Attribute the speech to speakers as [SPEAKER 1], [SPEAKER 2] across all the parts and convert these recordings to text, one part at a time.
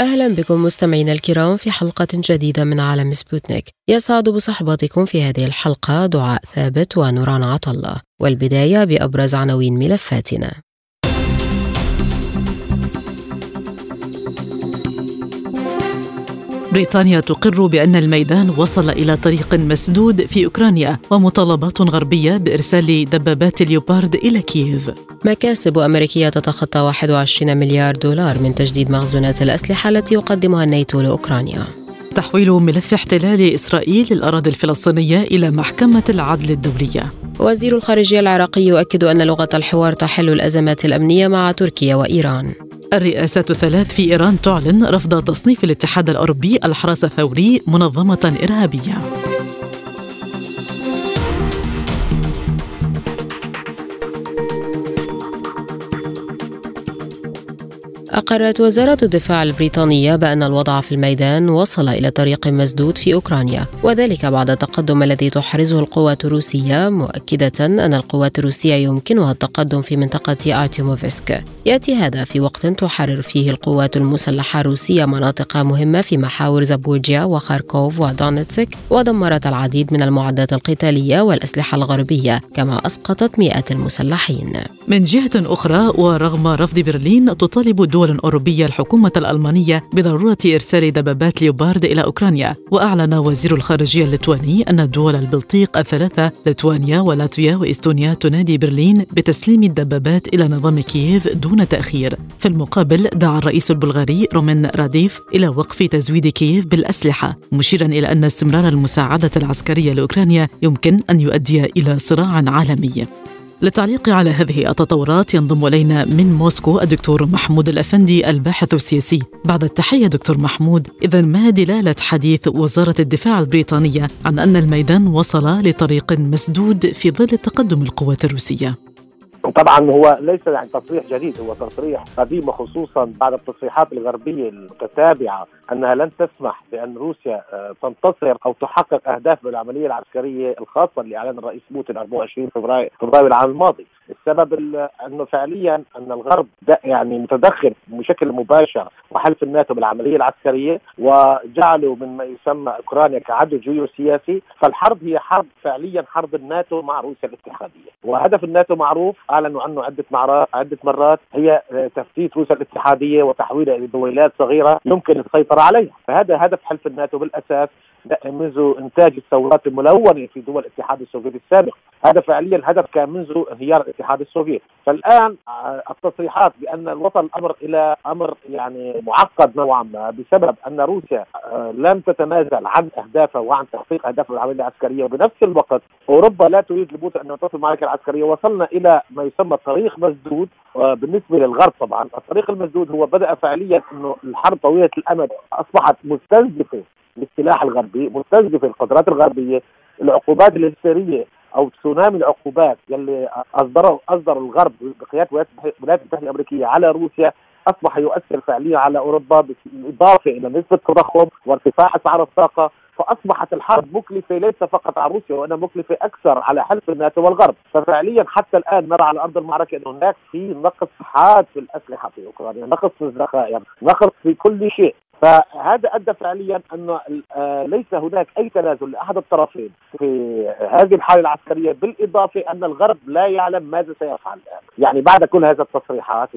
[SPEAKER 1] أهلا بكم مستمعينا الكرام في حلقة جديدة من عالم سبوتنيك. يسعد بصحبتكم في هذه الحلقة دعاء ثابت ونوران عطلة والبداية بأبرز عناوين ملفاتنا.
[SPEAKER 2] بريطانيا تقر بأن الميدان وصل إلى طريق مسدود في أوكرانيا ومطالبات غربية بإرسال دبابات اليوبارد إلى كييف.
[SPEAKER 1] مكاسب أمريكية تتخطى 21 مليار دولار من تجديد مخزونات الأسلحة التي يقدمها الناتو لأوكرانيا.
[SPEAKER 2] تحويل ملف احتلال إسرائيل للأراضي الفلسطينية إلى محكمة العدل الدولية.
[SPEAKER 1] وزير الخارجية العراقي يؤكد أن لغة الحوار تحل الأزمات الأمنية مع تركيا وإيران.
[SPEAKER 2] الرئاسة الثلاث في إيران تعلن رفض تصنيف الاتحاد الأوروبي الحرس الثوري منظمة إرهابية.
[SPEAKER 1] أقرت وزارة الدفاع البريطانية بأن الوضع في الميدان وصل إلى طريق مسدود في أوكرانيا وذلك بعد التقدم الذي تحرزه القوات الروسية مؤكدة أن القوات الروسية يمكنها التقدم في منطقة آرتيموفسك. يأتي هذا في وقت تحرر فيه القوات المسلحة الروسية مناطق مهمة في محاور زابورجيا وخاركوف ودونتسك ودمرت العديد من المعدات القتالية والأسلحة الغربية كما أسقطت مئات المسلحين.
[SPEAKER 2] من جهة أخرى ورغم رفض برلين تطالب دول أوروبية الحكومة الألمانية بضرورة إرسال دبابات ليوبارد إلى أوكرانيا وأعلن وزير الخارجية الليتواني أن دول البلطيق الثلاثة ليتوانيا ولاتفيا وإستونيا تنادي برلين بتسليم الدبابات إلى نظام كييف دون تأخير. في المقابل دعا الرئيس البلغاري رومين راديف إلى وقف تزويد كييف بالأسلحة مشيرا إلى أن استمرار المساعدة العسكرية لأوكرانيا يمكن أن يؤدي إلى صراع عالمي. للتعليق على هذه التطورات ينضم إلينا من موسكو الدكتور محمود الأفندي الباحث السياسي. بعد التحية دكتور محمود، إذا ما دلالة حديث وزارة الدفاع البريطانية عن أن الميدان وصل لطريق مسدود في ظل تقدم القوات الروسية؟
[SPEAKER 3] طبعا هو ليس يعني تصريح جديد هو تصريح قديم وخصوصا بعد التصريحات الغربية المتتابعة أنها لن تسمح بأن روسيا تنتصر أو تحقق أهداف بالعملية العسكرية الخاصة اللي أعلن الرئيس بوتين 24 فبراير فبراير العام الماضي، السبب أنه فعليا أن الغرب يعني متدخل بشكل مباشر وحلف الناتو بالعملية العسكرية وجعلوا من ما يسمى أوكرانيا كعدو جيوسياسي، فالحرب هي حرب فعليا حرب الناتو مع روسيا الاتحادية، وهدف الناتو معروف أعلنوا عنه عدة مرات عدة مرات. هي تفتيت روسيا الاتحادية وتحويلها إلى دويلات صغيرة يمكن السيطرة عليها، فهذا هدف حلف الناتو بالأساس. منذ انتاج الثورات الملونة في دول الاتحاد السوفيتي السابق، هذا فعليا هدف كان منذ انهيار الاتحاد السوفيتي، فالآن التصريحات بأن وصل الامر إلى أمر يعني معقد نوعا ما بسبب أن روسيا لم تتنازل عن أهدافها وعن تحقيق اهدافها العملية العسكرية. وبنفس الوقت أوروبا لا تريد لبوتين أن تصل المعركه العسكرية، وصلنا إلى ما يسمى طريق مسدود بالنسبة للغرب طبعا، الطريق المسدود هو بدأ فعليا إنه الحرب طويلة الأمد أصبحت مستنزفة للسلاح الغربي مستهدف القدرات الغربية العقوبات الهستيريه أو تسونامي العقوبات يلي اصدره أصدر الغرب بقيادة الولايات المتحدة الأمريكية على روسيا أصبح يؤثر فعليا على أوروبا بالإضافة إلى نسبة التضخم وارتفاع أسعار الطاقة فأصبحت الحرب مكلفة ليس فقط على روسيا وإنها مكلفة أكثر على حلف الناتو والغرب، ففعليا حتى الآن نرى على أرض المعركة إنه هناك في نقص حاد في الأسلحة في أوكرانيا، نقص في الذخائر، نقص في كل شيء، فهذا أدى فعليا انه ليس هناك أي تنازل لأحد الطرفين في هذه الحالة العسكرية بالإضافة أن الغرب لا يعلم ماذا سيفعل. الان، يعني بعد كل هذه التصريحات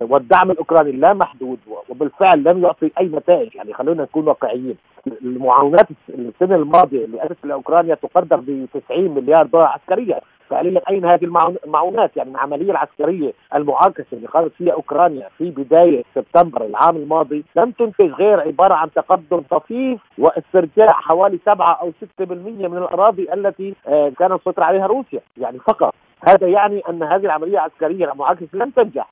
[SPEAKER 3] والدعم الأوكراني لا محدود وبالفعل لم يعطي أي نتائج، يعني خلونا نكون واقعيين، المعاونات السنة الماضية اللي اتت لاوكرانيا تقدر ب 90 مليار دولار عسكريا. فعليا أين هذه المعونات؟ يعني العملية العسكرية المعاكسة اللي خاضت فيها أوكرانيا في بداية سبتمبر العام الماضي لم تنتج غير عبارة عن تقدم طفيف واسترجاع حوالي 7 أو 6% من الأراضي التي كانت تسيطر عليها روسيا. يعني فقط. هذا يعني أن هذه العملية العسكرية المعاكسة لم تنجح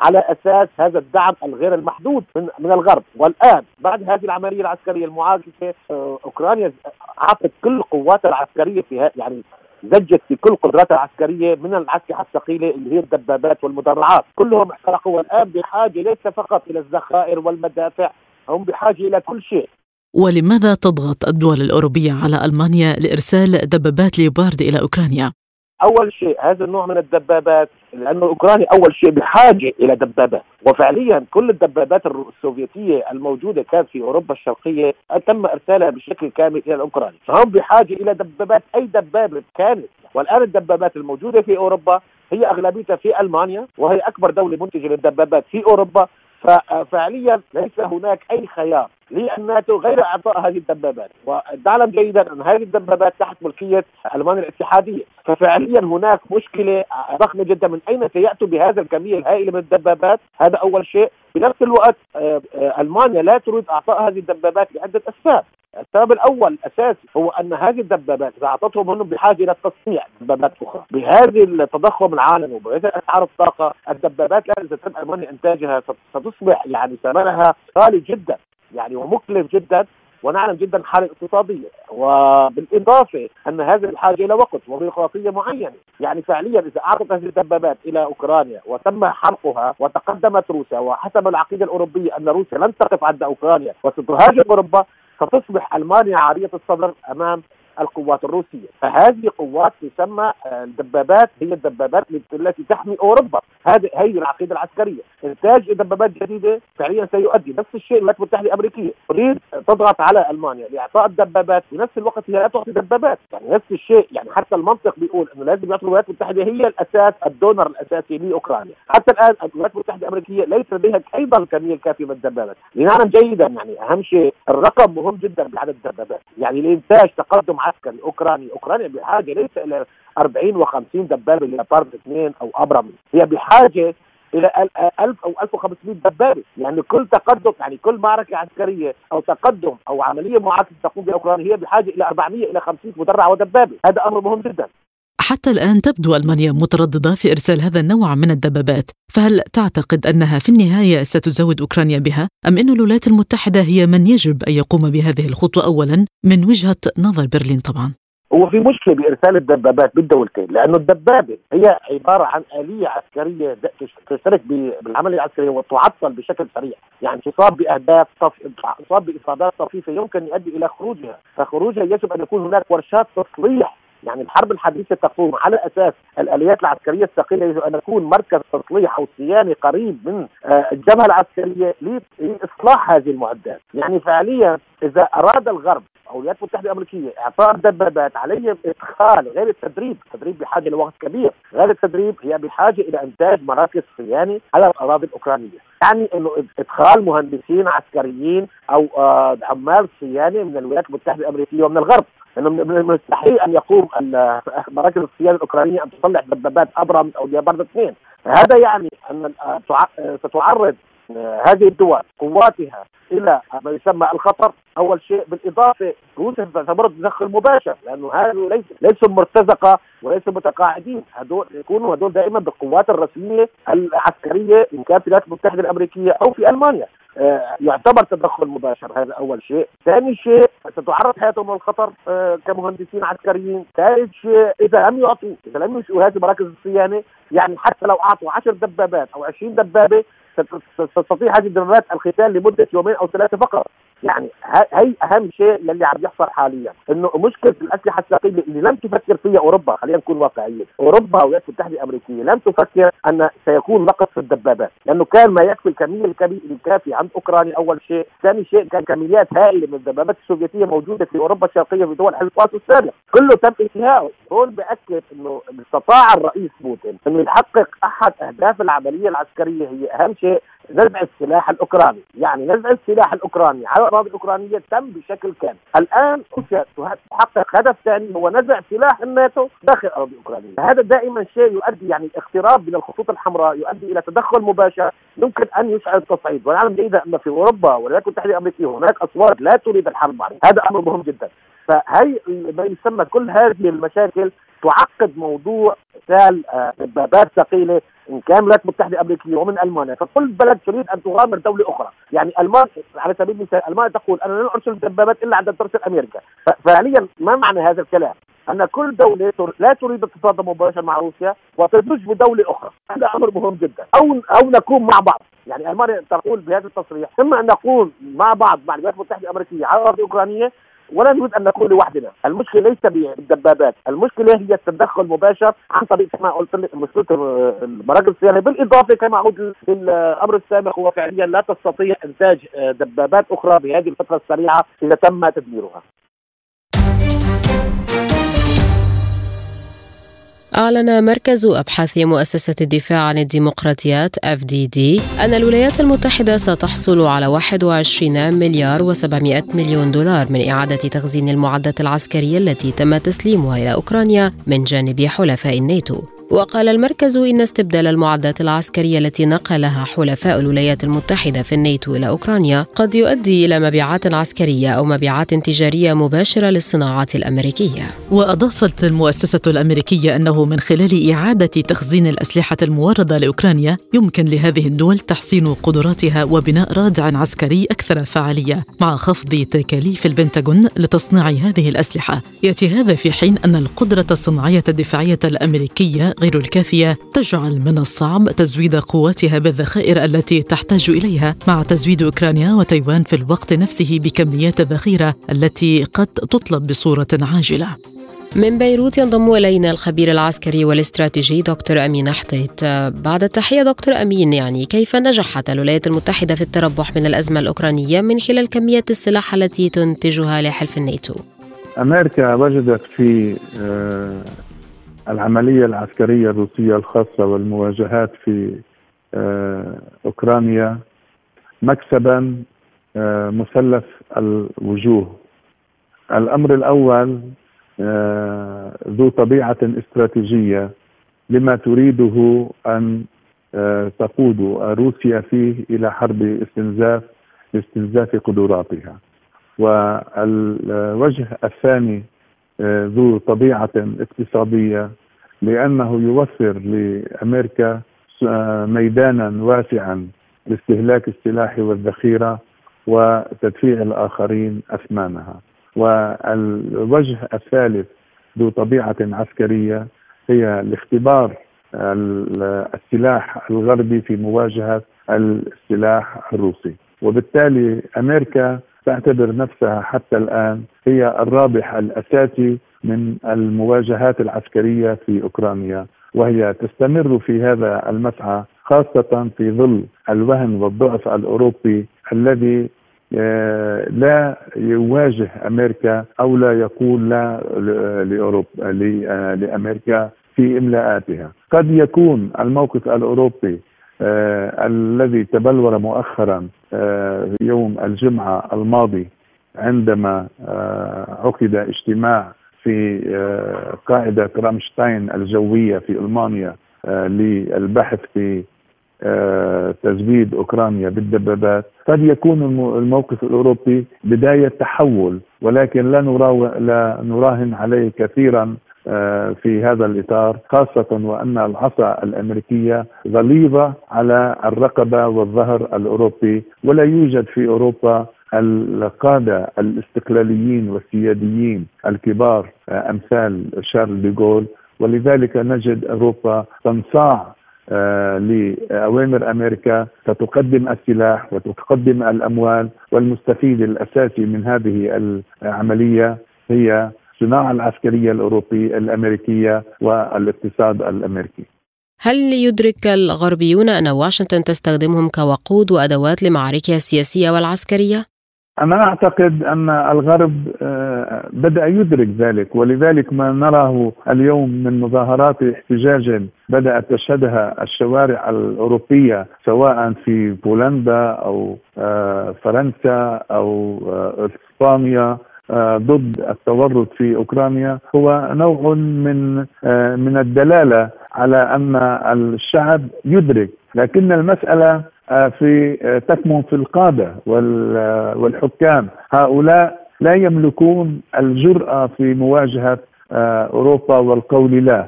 [SPEAKER 3] على أساس هذا الدعم الغير المحدود من من الغرب. والآن بعد هذه العملية العسكرية المعاكسة أوكرانيا أعطت كل قواتها العسكرية في يعني زجت في كل قدراتها العسكرية من الاسلحه الثقيلة اللي هي الدبابات والمدرعات، كلهم احترقوا والآن بحاجة ليس فقط إلى الذخائر والمدافع، هم بحاجة إلى كل شيء.
[SPEAKER 2] ولماذا تضغط الدول الأوروبية على ألمانيا لإرسال دبابات ليوبارد إلى أوكرانيا؟
[SPEAKER 3] أول شيء هذا النوع من الدبابات لأنه اوكرانيا أول شيء بحاجه إلى دبابات وفعليا كل الدبابات السوفيتية الموجودة كانت في أوروبا الشرقية تم إرسالها بشكل كامل إلى اوكرانيا فهم بحاجة إلى دبابات أي دبابة كانت. والآن الدبابات الموجودة في أوروبا هي أغلبيتها في ألمانيا وهي أكبر دولة منتجة للدبابات في أوروبا. ففعليا ليس هناك أي خيار للناتو غير اعطاء هذه الدبابات وتعلم جيدا أن هذه الدبابات تحت ملكية المانيا الاتحادية. ففعليا هناك مشكلة ضخمة جدا من أين سيأتوا بهذا الكمية الهائله من الدبابات؟ هذا أول شيء. بنفس الوقت آه، آه، ألمانيا لا تريد اعطاء هذه الدبابات لعدة أسباب. السبب الأول الاساسي هو أن هذه الدبابات إذا أعطتهم هم بحاجة إلى تصنيع دبابات أخرى. بهذه التضخم العالمي وبهذه اسعار الطاقة الدبابات الان إذا تم المانيا إنتاجها ستصبح يعني ثمنها غالي جدا. يعني ومكلف جدا ونعلم جدا الحاله الاقتصاديه وبالإضافة أن هذه الحاجة إلى وقت وبيروقراطية معينة، يعني فعليا إذا أعطت هذه الدبابات إلى أوكرانيا وتم حرقها وتقدمت روسيا وحسب العقيدة الأوروبية أن روسيا لن تقف عند أوكرانيا وستهاجم أوروبا ستصبح ألمانيا عارية الصدر أمام القوات الروسية. فهذه قوات تسمى آه، الدبابات هي الدبابات التي تحمي أوروبا. هذه هي العقيدة العسكرية. إنتاج دبابات جديدة فعليا سيؤدي. نفس الشيء الولايات المتحدة الأمريكية. تريد تضغط على ألمانيا لإعطاء الدبابات. في نفس الوقت هي لا تعطي دبابات. يعني نفس الشيء يعني حتى المنطق بيقول أنه لازم يعطي الولايات المتحدة هي الأساس الدونر الأساسي لأوكرانيا. حتى الآن الولايات المتحدة الأمريكية ليس لديها أيضا الكمية الكافية من الدبابات. لنعلم جيدا يعني أهم شيء الرقم مهم جدا بعدد الدبابات. يعني لإنتاج تقدم عسكري اوكراني، اوكرانيا بحاجة ليس إلى 40 و50 دبابة ليوبارد اثنين أو أبرم، هي بحاجة إلى 1000 أو 1500 دبابة، يعني كل تقدم يعني كل معركة عسكرية أو تقدم أو عملية معاكسه تقوم بها أوكرانيا هي بحاجة إلى 400 إلى 500 مدرع ودبابة، هذا أمر مهم جدا.
[SPEAKER 2] حتى الآن تبدو ألمانيا مترددة في إرسال هذا النوع من الدبابات. فهل تعتقد أنها في النهاية ستزود أوكرانيا بها؟ أم أن الولايات المتحدة هي من يجب أن يقوم بهذه الخطوة أولا؟ من وجهة نظر برلين طبعا.
[SPEAKER 3] هو في مشكلة بإرسال الدبابات بالدولتين لأنه الدبابة هي عبارة عن آلية عسكرية تشترك بالعملية العسكريه وتعطل بشكل سريع. يعني تصاب بأهداف طف... تصاب بإصابات طفيفة يمكن يؤدي إلى خروجها. فخروجها يجب أن يكون هناك ورشات تصليح يعني الحرب الحديثة تقوم على أساس الآليات العسكرية الثقيلة يجب أن يكون مركز تصليح أو صيانة قريب من آه، الجبهة العسكرية لإصلاح هذه المعدات، يعني فعليا إذا أراد الغرب أو الولايات المتحدة الأمريكية إعطاء الدبابات عليهم إدخال غير التدريب، التدريب بحاجة لوقت كبير، غير التدريب هي بحاجة إلى إنتاج مراكز صيانة على الأراضي الأوكرانية، يعني إنه إدخال مهندسين عسكريين أو آه، عمال صيانة من الولايات المتحدة الأمريكية ومن الغرب. من المستحيل أن يقوم مراكز الصيانة الأوكرانية أن تصلح دبابات أبرم أو ليبرد اثنين هذا يعني أن ستعرض هذه الدول قواتها إلى ما يسمى الخطر أول شيء بالإضافة روسيا تعتبر تدخل مباشر لأنه هذول ليس ليسوا مرتزقة وليسوا متقاعدين هذول يكونوا هذول دائما بالقوات الرسمية العسكرية إن كانت في الولايات المتحدة الأمريكية أو في ألمانيا. آه، يعتبر تدخل مباشر هذا أول شيء، ثاني شيء ستتعرض حياتهم للخطر آه، كمهندسين عسكريين، ثالث شيء إذا لم يعطوا إذا لم ينشئوا هذه مراكز الصيانة يعني حتى لو أعطوا 10 دبابات أو 20 دبابة تستطيع هذه الدبابات القتال لمدة يومين أو ثلاثة فقط. يعني هي أهم شيء يلي عم يحصل حاليا إنه مشكلة الأسلحة الثقيله اللي لم تفكر فيها أوروبا خلينا نكون واقعيين أوروبا والولايات المتحده الأمريكية لم تفكر أن سيكون نقص في الدبابات لأنه كان ما يكفي الكمية الكافية عند أوكرانيا أول شيء ثاني شيء كان كميات هائلة من الدبابات السوفيتية موجودة في أوروبا الشرقية في دول حلف السابق كله تم انتهائه هون بأكد إنه استطاع الرئيس بوتين إنه يحقق أحد أهداف العملية العسكرية هي أهم شيء نزع السلاح الأوكراني، يعني نزع السلاح الأوكراني على الأراضي الأوكرانية تم بشكل كامل، الآن روسيا تحقق هدف ثاني هو نزع سلاح الناتو داخل الأراضي الأوكرانية، هذا دائما شيء يؤدي يعني اقتراب من الخطوط الحمراء يؤدي إلى تدخل مباشر. يمكن أن يشعل التصعيد، ونعلم جيدا أن في أوروبا والولايات المتحده الامريكيه هناك أصوات لا تريد الحرب هذا أمر مهم جدا، فهي ما يسمى كل هذه المشاكل تعقد موضوع إرسال دبابات ثقيلة إن كان الولايات المتحدة الأمريكية ومن ألمانيا. فكل بلد تريد أن تغامر دولة أخرى. يعني المانيا على سبيل المثال ألمانيا تقول أنا لن أرسل دبابات إلا عند ترسل أمريكا. فعليا ما معنى هذا الكلام؟ أن كل دولة لا تريد التصادم مباشر مع روسيا وتدمج بدولة أخرى. هذا أمر مهم جدا. أو أو نكون مع بعض. يعني ألمانيا تقول بهذا التصريح إما أن نكون مع بعض مع الولايات المتحدة الأمريكية على الأرض الأوكرانية ولا نريد أن نكون لوحدنا، المشكلة ليس بالدبابات، المشكلة هي التدخل المباشر عن طريق كما قلت لك مشكلة المراكز الصيانه، بالإضافة كما اعود للأمر السابق هو فعليا لا تستطيع إنتاج دبابات أخرى بهذه الفترة السريعة إذا تم تدميرها.
[SPEAKER 1] أعلن مركز أبحاث مؤسسة الدفاع عن الديمقراطيات FDD أن الولايات المتحدة ستحصل على 21 مليار و700 مليون دولار من إعادة تخزين المعدات العسكرية التي تم تسليمها إلى أوكرانيا من جانب حلفاء الناتو. وقال المركز إن استبدال المعدات العسكرية التي نقلها حلفاء الولايات المتحدة في الناتو إلى أوكرانيا قد يؤدي إلى مبيعات عسكرية أو مبيعات تجارية مباشرة للصناعات الأمريكية.
[SPEAKER 2] وأضافت المؤسسة الأمريكية أنه من خلال إعادة تخزين الأسلحة الموردة لأوكرانيا يمكن لهذه الدول تحسين قدراتها وبناء رادع عسكري أكثر فعالية مع خفض تكاليف البنتاغون لتصنيع هذه الأسلحة. يأتي هذا في حين أن القدرة الصناعية الدفاعية الأمريكية غير الكافيه تجعل من الصعب تزويد قواتها بالذخائر التي تحتاج إليها مع تزويد أوكرانيا وتايوان في الوقت نفسه بكميات الذخيرة التي قد تطلب بصورة عاجلة.
[SPEAKER 1] من بيروت ينضم إلينا الخبير العسكري والاستراتيجي دكتور أمين حطيت بعد التحية دكتور أمين يعني كيف نجحت الولايات المتحدة في التربح من الأزمة الأوكرانية من خلال كميات السلاح التي تنتجها لحلف الناتو
[SPEAKER 4] أمريكا وجدت في آه، العملية العسكرية الروسية الخاصة والمواجهات في آه، أوكرانيا مكسبا آه، مثلث الوجوه. الأمر الأول آه، ذو طبيعة استراتيجية لما تريده أن تقود روسيا فيه إلى حرب استنزاف لاستنزاف قدراتها. والوجه الثاني ذو طبيعة اقتصادية لأنه يوفر لأمريكا ميدانا واسعا لاستهلاك السلاح والذخيرة وتدفيع الآخرين أثمانها. والوجه الثالث ذو طبيعة عسكرية هي الاختبار السلاح الغربي في مواجهة السلاح الروسي. وبالتالي أمريكا تعتبر نفسها حتى الآن هي الرابح الأساسي من المواجهات العسكرية في أوكرانيا وهي تستمر في هذا المسعى خاصة في ظل الوهن والضعف الأوروبي الذي آه، لا يواجه أمريكا أو لا يقول لا لاوروبا آه، لأمريكا في إملاءاتها. قد يكون الموقف الأوروبي آه الذي تبلور مؤخرا آه يوم الجمعة الماضي عندما آه عقد اجتماع في قاعدة رامشتاين الجوية في ألمانيا آه للبحث في تزويد أوكرانيا بالدبابات. قد يكون الموقف الأوروبي بداية تحول ولكن لا نراهن عليه كثيرا. في هذا الإطار خاصة وأن العصا الأمريكية غليظة على الرقبة والظهر الأوروبي ولا يوجد في أوروبا القادة الاستقلاليين والسياديين الكبار آه، أمثال شارل ديغول ولذلك نجد أوروبا تنصاع آه لأوامر أمريكا ستقدم السلاح وتقدم الأموال والمستفيد الأساسي من هذه العملية هي الصناعة العسكرية الأوروبية الأمريكية والاقتصاد الأمريكي.
[SPEAKER 1] هل يدرك الغربيون أن واشنطن تستخدمهم كوقود وأدوات لمعاركها السياسية والعسكرية؟
[SPEAKER 4] أنا أعتقد أن الغرب آه، بدأ يدرك ذلك ولذلك ما نراه اليوم من مظاهرات احتجاج بدأت تشهدها الشوارع الأوروبية سواء في بولندا أو آه، فرنسا أو آه، إسبانيا ضد التورط في أوكرانيا هو نوع من من الدلالة على أن الشعب يدرك. لكن المسألة في تكمن في القادة والحكام. هؤلاء لا يملكون الجرأة في مواجهة أوروبا والقول لا.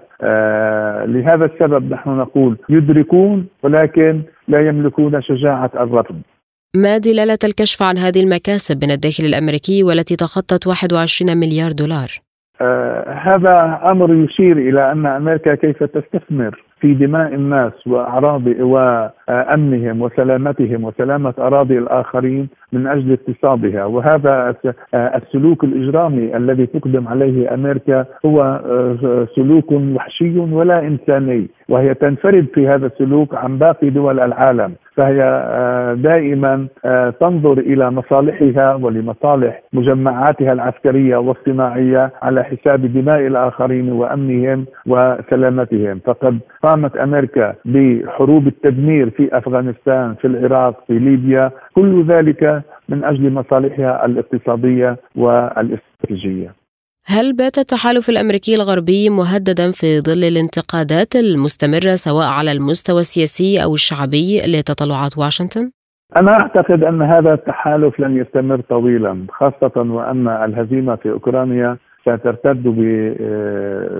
[SPEAKER 4] لهذا السبب نحن نقول يدركون ولكن لا يملكون شجاعة الرفض.
[SPEAKER 1] ما دلالة الكشف عن هذه المكاسب من الداخل الأمريكي والتي تخطت 21 مليار دولار؟
[SPEAKER 4] آه هذا أمر يشير إلى أن أمريكا كيف تستثمر في دماء الناس وأعراض وأمنهم وسلامتهم وسلامة أراضي الآخرين من أجل اقتصادها وهذا السلوك الإجرامي الذي تقدم عليه أمريكا هو آه، سلوك وحشي ولا إنساني وهي تنفرد في هذا السلوك عن باقي دول العالم فهي آه، دائما آه، تنظر إلى مصالحها ولمصالح مجمعاتها العسكرية والصناعيه على حساب دماء الآخرين وأمنهم وسلامتهم. فقد قامت أمريكا بحروب التدمير في أفغانستان في العراق في ليبيا كل ذلك من أجل مصالحها الاقتصادية والاستراتيجية.
[SPEAKER 1] هل بات التحالف الأمريكي الغربي مهددا في ظل الانتقادات المستمرة سواء على المستوى السياسي أو الشعبي لتطلعات واشنطن؟
[SPEAKER 4] أنا أعتقد أن هذا التحالف لن يستمر طويلا خاصة وأن الهزيمة في أوكرانيا سترتد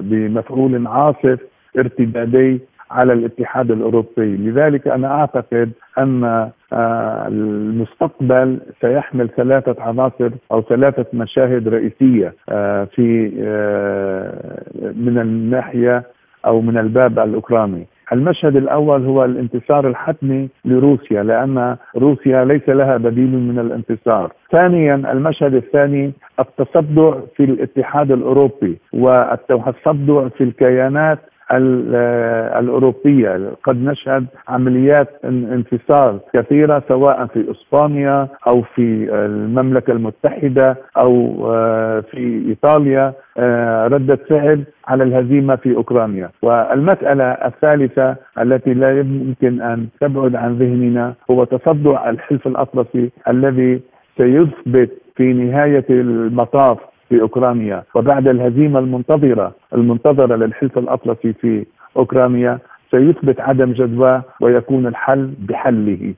[SPEAKER 4] بمفعول عاصف ارتدادي على الاتحاد الأوروبي، لذلك أنا أعتقد أن آه، المستقبل سيحمل ثلاثة عناصر أو ثلاثة مشاهد رئيسية آه، في آه، من الناحية أو من الباب الأوكراني. المشهد الأول هو الانتصار الحتمي لروسيا لأن روسيا ليس لها بديل من الانتصار. ثانيا المشهد الثاني التصدع في الاتحاد الأوروبي والتصدع في الكيانات الأوروبية. قد نشهد عمليات انفصال كثيرة سواء في إسبانيا أو في المملكة المتحدة أو آه، في إيطاليا آه، ردة فعل على الهزيمة في أوكرانيا. والمسألة الثالثة التي لا يمكن أن تبعد عن ذهننا هو تصدع الحلف الأطلسي الذي سيثبت في نهاية المطاف في أوكرانيا. وبعد الهزيمة المنتظرة المنتظرة للحلف الأطلسي في أوكرانيا سيثبت عدم جدواه ويكون الحل بحله.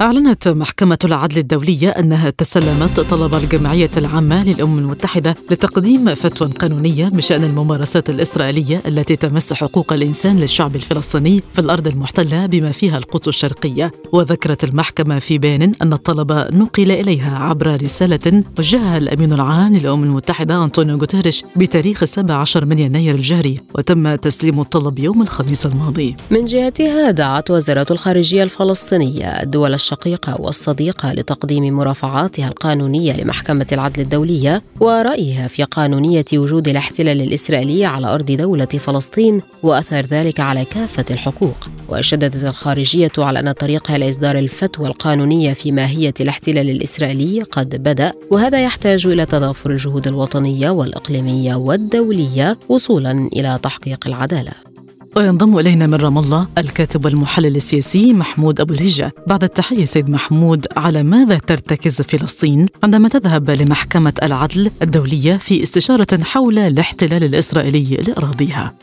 [SPEAKER 2] أعلنت محكمة العدل الدولية أنها تسلمت طلب الجمعية العامة للأمم المتحدة لتقديم فتوى قانونية بشأن الممارسات الإسرائيلية التي تمس حقوق الإنسان للشعب الفلسطيني في الأرض المحتلة بما فيها القدس الشرقية. وذكرت المحكمة في بيان أن الطلب نقل إليها عبر رسالة وجهها الأمين العام للأمم المتحدة أنطونيو غوتيريش بتاريخ 17 من يناير الجاري وتم تسليم الطلب يوم الخميس الماضي.
[SPEAKER 1] من جهتها دعت وزارة الخارجية الفلسطينية الدول الشقيقة والصديقة لتقديم مرافعاتها القانونية لمحكمة العدل الدولية ورأيها في قانونية وجود الاحتلال الإسرائيلي على أرض دولة فلسطين وأثر ذلك على كافة الحقوق. وشددت الخارجية على أن طريقها لإصدار الفتوى القانونية في ماهية الاحتلال الإسرائيلي قد بدأ وهذا يحتاج إلى تضافر الجهود الوطنية والإقليمية والدولية وصولا إلى تحقيق العدالة.
[SPEAKER 2] وينضم إلينا من رام الله الكاتب والمحلل السياسي محمود أبو الهجة. بعد التحية سيد محمود على ماذا ترتكز فلسطين عندما تذهب لمحكمة العدل الدولية في استشارة حول الاحتلال الإسرائيلي لأراضيها؟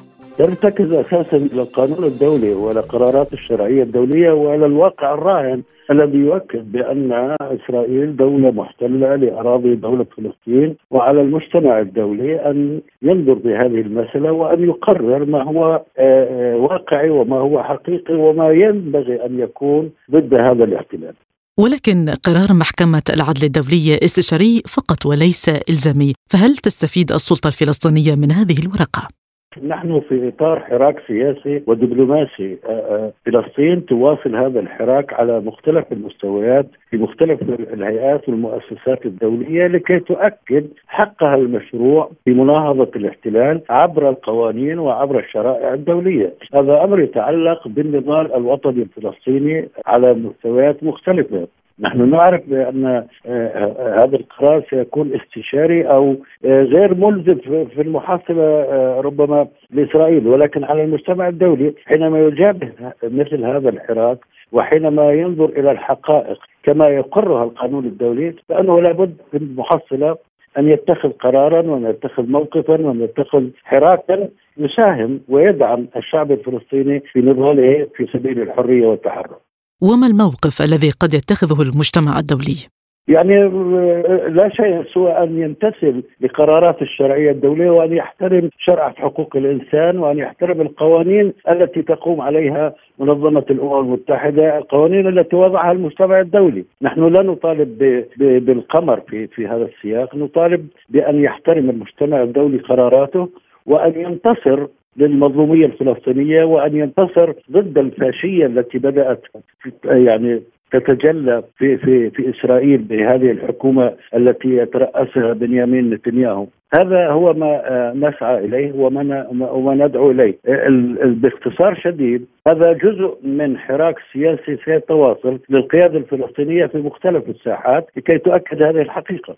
[SPEAKER 5] ترتكز أساسا إلى القانون الدولي والى قرارات الشرعية الدولية وإلى الواقع الراهن الذي يؤكد بأن إسرائيل دولة محتلة لأراضي دولة فلسطين وعلى المجتمع الدولي أن ينظر بهذه المسألة وأن يقرر ما هو آه، آه، واقعي وما هو حقيقي وما ينبغي أن يكون ضد هذا الاحتلال.
[SPEAKER 2] ولكن قرار محكمة العدل الدولية استشاري فقط وليس إلزامي، فهل تستفيد السلطة الفلسطينية من هذه الورقة؟
[SPEAKER 5] نحن في إطار حراك سياسي ودبلوماسي. آه، آه، فلسطين تواصل هذا الحراك على مختلف المستويات في مختلف الهيئات والمؤسسات الدولية لكي تؤكد حقها المشروع في مناهضه الاحتلال عبر القوانين وعبر الشرائع الدولية، هذا أمر يتعلق بالنضال الوطني الفلسطيني على مستويات مختلفة، نحن نعرف بأن آه، آه، هذا القرار سيكون استشاري أو آه، غير ملزم في المحاسبة ربما لإسرائيل ولكن على المجتمع الدولي حينما يجابه مثل هذا الحراك وحينما ينظر إلى الحقائق كما يقرها القانون الدولي فإنه لابد في المحصلة أن يتخذ قرارا وأن يتخذ موقفا وأن يتخذ حراكا يساهم ويدعم الشعب الفلسطيني في نضاله في سبيل الحرية والتحرر.
[SPEAKER 2] وما الموقف الذي قد يتخذه المجتمع الدولي؟
[SPEAKER 5] يعني لا شيء سوى أن يمتثل لقرارات الشرعية الدولية وأن يحترم شرع حقوق الإنسان وأن يحترم القوانين التي تقوم عليها منظمة الأمم المتحدة، القوانين التي وضعها المجتمع الدولي، نحن لا نطالب بالقمر في في هذا السياق، نطالب بأن يحترم المجتمع الدولي قراراته وأن ينتصر للمظلومية الفلسطينية وأن ينتصر ضد الفاشية التي بدأت يعني تتجلى في في في إسرائيل بهذه الحكومة التي يترأسها بنيامين نتنياهو. هذا هو ما نسعى إليه وما وما ندعو إليه. باختصار شديد هذا جزء من حراك سياسي سيتواصل للقيادة الفلسطينية في مختلف الساحات لكي تؤكد هذه الحقيقة.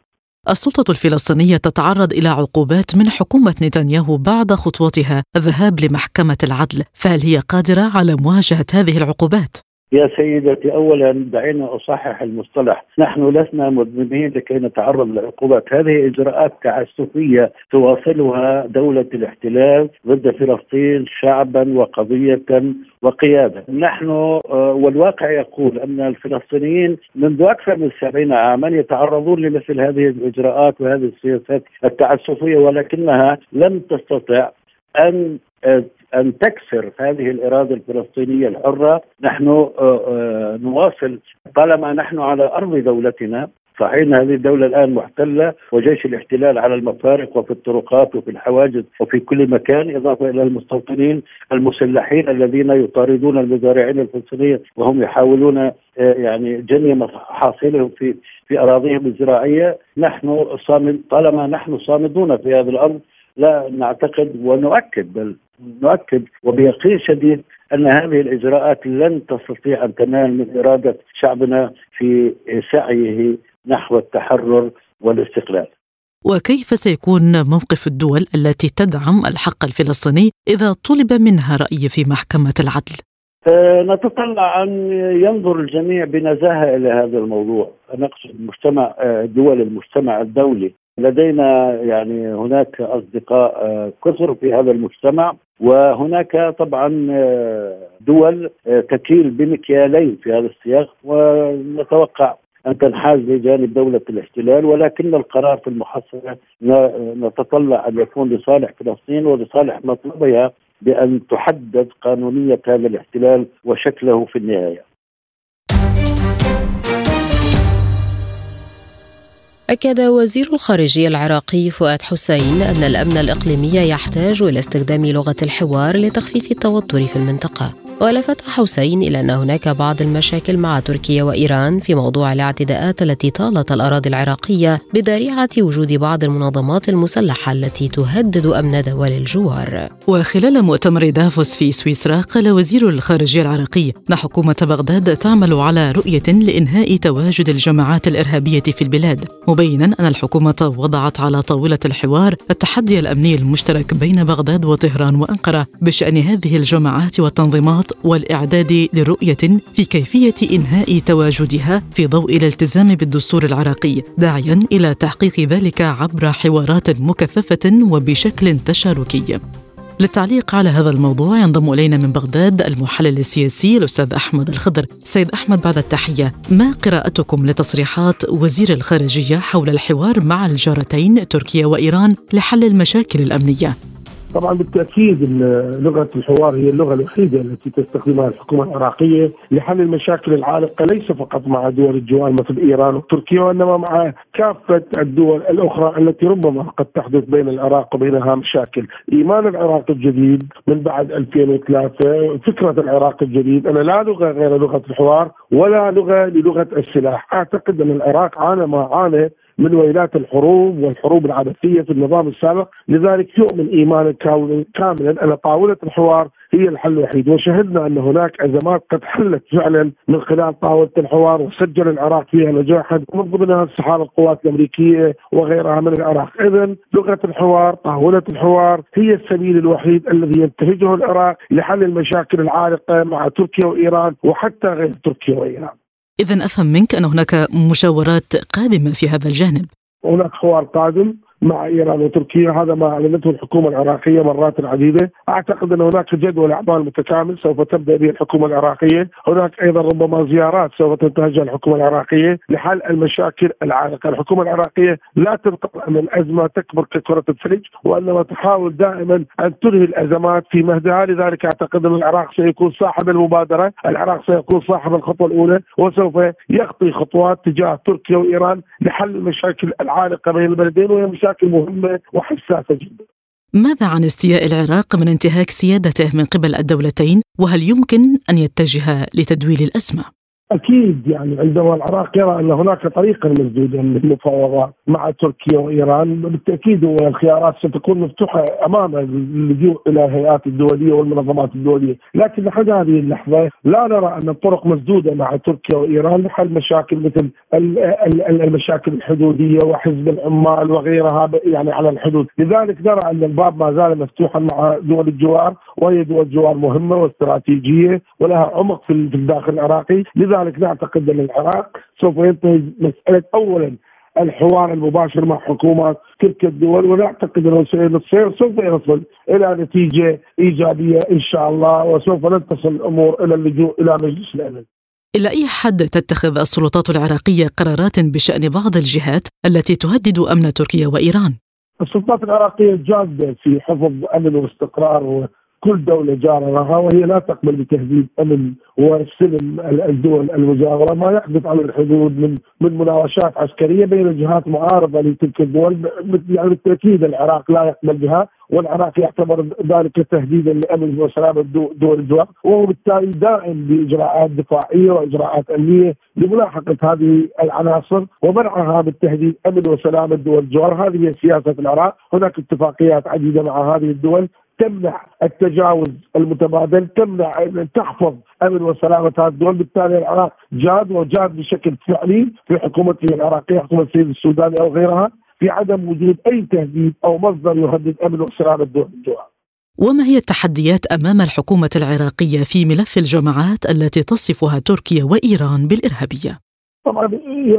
[SPEAKER 2] السلطة الفلسطينية تتعرض إلى عقوبات من حكومة نتنياهو بعد خطوتها الذهاب لمحكمة العدل، فهل هي قادرة على مواجهة هذه العقوبات؟
[SPEAKER 5] يا سيدتي اولا دعينا أصحح المصطلح، نحن لسنا مذنبين لكي نتعرض لعقوبات، هذه إجراءات تعسفية تواصلها دولة الاحتلال ضد فلسطين شعبا وقضية وقيادة، نحن آه، والواقع يقول أن الفلسطينيين منذ أكثر من سبعين عاما يتعرضون لمثل هذه الإجراءات وهذه السياسات التعسفية ولكنها لم تستطع أن أن تكسر هذه الإرادة الفلسطينية الحرة. نحن آه، آه، نواصل. طالما نحن على أرض دولتنا صحيح هذه الدولة الآن محتلة وجيش الاحتلال على المفارق وفي الطرقات وفي الحواجز وفي كل مكان إضافة إلى المستوطنين المسلحين الذين يطاردون المزارعين الفلسطينيين وهم يحاولون آه، يعني جني محاصيلهم في في أراضيهم الزراعية. نحن صامد طالما نحن صامدون في هذه الأرض لا نعتقد ونؤكد بل نؤكد وبيقين شديد أن هذه الإجراءات لن تستطيع أن تنال من إرادة شعبنا في سعيه نحو التحرر والاستقلال.
[SPEAKER 2] وكيف سيكون موقف الدول التي تدعم الحق الفلسطيني إذا طلب منها رأي في محكمة العدل؟
[SPEAKER 5] أه نتطلع أن ينظر الجميع بنزاهة إلى هذا الموضوع، نقصد مجتمع أه، دول المجتمع الدولي لدينا يعني هناك أصدقاء أه، كثر في هذا المجتمع وهناك طبعا آه، دول آه، تكيل بمكيالين في هذا السياق ونتوقع أن تنحاز لجانب دولة الاحتلال ولكن القرار في المحصله نتطلع أن يكون لصالح فلسطين ولصالح مطلبها بأن تحدد قانونية هذا الاحتلال وشكله في النهاية.
[SPEAKER 1] أكد وزير الخارجية العراقي فؤاد حسين أن الأمن الإقليمي يحتاج إلى استخدام لغة الحوار لتخفيف التوتر في المنطقة. ولفت حسين إلى أن هناك بعض المشاكل مع تركيا وإيران في موضوع الاعتداءات التي طالت الأراضي العراقية بذريعة وجود بعض المنظمات المسلحة التي تهدد أمن دول الجوار.
[SPEAKER 2] وخلال مؤتمر دافوس في سويسرا قال وزير الخارجية العراقي أن حكومة بغداد تعمل على رؤية لإنهاء تواجد الجماعات الإرهابية في البلاد. مبينا أن الحكومة وضعت على طاولة الحوار التحدي الأمني المشترك بين بغداد وطهران وأنقرة بشأن هذه الجماعات والتنظيمات والإعداد لرؤية في كيفية إنهاء تواجدها في ضوء الالتزام بالدستور العراقي داعيا إلى تحقيق ذلك عبر حوارات مكثفة وبشكل تشاركي للتعليق على هذا الموضوع ينضم إلينا من بغداد المحلل السياسي الأستاذ أحمد الخضر. سيد أحمد بعد التحية، ما قراءتكم لتصريحات وزير الخارجية حول الحوار مع الجارتين تركيا وإيران لحل المشاكل الأمنية؟
[SPEAKER 6] طبعا بالتأكيد لغة الحوار هي اللغة الوحيدة التي تستخدمها الحكومة العراقية لحل المشاكل العالقة ليس فقط مع دول الجوار مثل إيران وتركيا وإنما مع كافة الدول الأخرى التي ربما قد تحدث بين العراق وبينها مشاكل، إيمان العراق الجديد من بعد 2003 فكرة العراق الجديد ان لا لغة غير لغة الحوار ولا لغة للغة السلاح، أعتقد أن العراق عانى ما عانى من ويلات الحروب والحروب العبثية في النظام السابق، لذلك يؤمن ايمانا كاملا أن طاولة الحوار هي الحل الوحيد. وشهدنا أن هناك أزمات قد حلت فعلا من خلال طاولة الحوار وسجل العراق فيها نجاحا من ضمنها انسحاب القوات الأمريكية وغيرها من العراق، اذا لغة الحوار طاولة الحوار هي السبيل الوحيد الذي ينتهجه العراق لحل المشاكل العالقة مع تركيا وإيران وحتى غير تركيا وإيران.
[SPEAKER 2] إذا أفهم منك أن هناك مشاورات قادمة في هذا الجانب.
[SPEAKER 6] هناك حوار قادم مع إيران وتركيا هذا ما أعلنته الحكومة العراقية مرات عديدة. أعتقد أن هناك جدول أعمال متكامل سوف تبدأ به الحكومة العراقية. هناك أيضا ربما زيارات سوف تنتهجها الحكومة العراقية لحل المشاكل العالقة. الحكومة العراقية لا تنتظر ان الأزمة تكبر ككرة الثلج وإنما تحاول دائما أن تنهي الأزمات في مهدها. لذلك أعتقد أن العراق سيكون صاحب المبادرة العراق سيكون صاحب الخطوة الأولى وسوف يخطي خطوات تجاه تركيا وإيران لحل المشاكل العالقة بين البلدين. وهي مشاكل مهمة وحساسة جدا.
[SPEAKER 2] ماذا عن استياء العراق من انتهاك سيادته من قبل الدولتين وهل يمكن أن يتجه لتدويل الازمه؟
[SPEAKER 6] أكيد يعني عندما العراق يرى أن هناك طريقا مسدودا للمفاوضات مع تركيا وإيران بالتأكيد هو الخيارات ستكون مفتوحة أمام اللجوء إلى الهيئات الدولية والمنظمات الدولية، لكن لحد هذه اللحظة لا نرى أن الطرق مسدودة مع تركيا وإيران لحل مشاكل مثل المشاكل الحدودية وحزب العمال وغيرها يعني على الحدود، لذلك نرى أن الباب ما زال مفتوحا مع دول الجوار وهي دول جوار مهمة واستراتيجية ولها عمق في الداخل العراقي، لذلك نعتقد أن العراق سوف ينتهي مسألة اولا الحوار المباشر مع حكومات تلك الدول ونعتقد انه سوف يصل إلى نتيجة إيجابية إن شاء الله وسوف نتصل تصل الأمور إلى اللجوء إلى مجلس الأمن.
[SPEAKER 2] إلى أي حد تتخذ السلطات العراقية قرارات بشأن بعض الجهات التي تهدد أمن تركيا وإيران؟
[SPEAKER 6] السلطات العراقية جادة في حفظ أمن واستقرار كل دولة جارة لها وهي لا تقبل بتهديد أمن وسلم الدول المجاورة ما يحدث على الحدود من من مناوشات عسكرية بين جهات معارضة لتلك الدول يعني بالتأكيد العراق لا يقبل بها والعراق يعتبر ذلك تهديدا لأمن وسلامه دول الجوار وهو بالتالي دائم بإجراءات دفاعية وإجراءات أمنية لملاحقة هذه العناصر ومنعها بالتهديد أمن وسلامه دول الجوار. هذه هي سياسة العراق هناك اتفاقيات عديدة مع هذه الدول تمنع التجاوز المتبادل تمنع أن تحفظ أمن وسلامة هذه الدول بالتالي العراق جاد وجاد بشكل فعلي في حكومته العراقية حكومة السيد السوداني أو غيرها في عدم وجود أي تهديد أو مصدر يهدد أمن وسلامة الدول الجوار.
[SPEAKER 2] وما هي التحديات أمام الحكومة العراقية في ملف الجماعات التي تصفها تركيا وإيران بالإرهابية؟
[SPEAKER 6] طبعا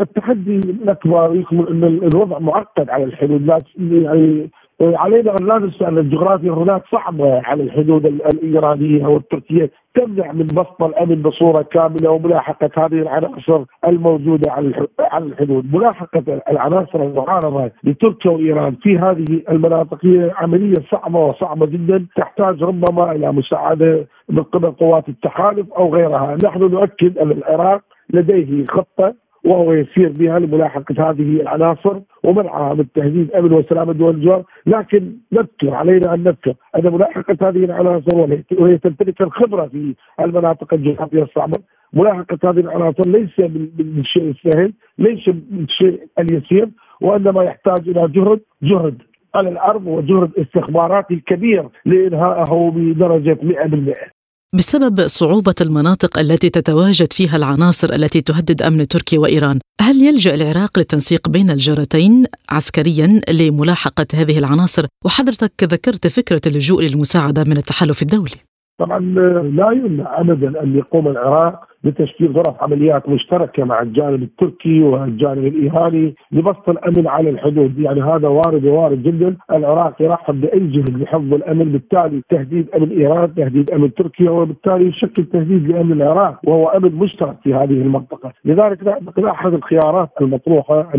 [SPEAKER 6] التحدي الأكبر يكمن أن الوضع معقد على الحدود يعني علينا أن لا ننسى أن الجغرافيا هناك صعبة على الحدود الإيرانية والتركية. تمنع من بسط الأمن بصورة كاملة وملاحقة هذه العناصر الموجودة على الحدود، ملاحقة العناصر المعارضة لتركيا وإيران في هذه المناطق هي عملية صعبة وصعبة جدا. تحتاج ربما إلى مساعدة من قبل قوات التحالف أو غيرها، نحن نؤكد أن العراق لديه خطة وهو يسير بها لملاحقة هذه العناصر ومنعها من تهديد أمن وسلامه دول الجوار، لكن نذكر علينا أن نذكر أن ملاحقة هذه العناصر وهي تمتلك الخبرة في المناطق الجغرافيه الصعبة، ملاحقة هذه العناصر ليس بالشيء السهل، ليس بالشيء اليسير، وإنما يحتاج إلى جهد جهد على الأرض وجهد استخباراتي كبير لإنهائه بدرجة 100%.
[SPEAKER 2] بسبب صعوبة المناطق التي تتواجد فيها العناصر التي تهدد أمن تركيا وإيران. هل يلجأ العراق للتنسيق بين الجارتين عسكريا لملاحقة هذه العناصر؟ وحضرتك ذكرت فكرة اللجوء للمساعدة من التحالف الدولي.
[SPEAKER 6] طبعا لا يمنع ابدا أن يقوم العراق بتشكيل غرف عمليات مشتركة مع الجانب التركي والجانب الإيراني لبسط الأمن على الحدود، يعني هذا وارد ووارد جدا، العراق يرحب بأي جهد لحفظ الأمن، بالتالي تهديد أمن إيران، تهديد أمن تركيا وبالتالي يشكل تهديد لأمن العراق وهو أمن مشترك في هذه المنطقة، لذلك نعتقد أحد الخيارات المطروحة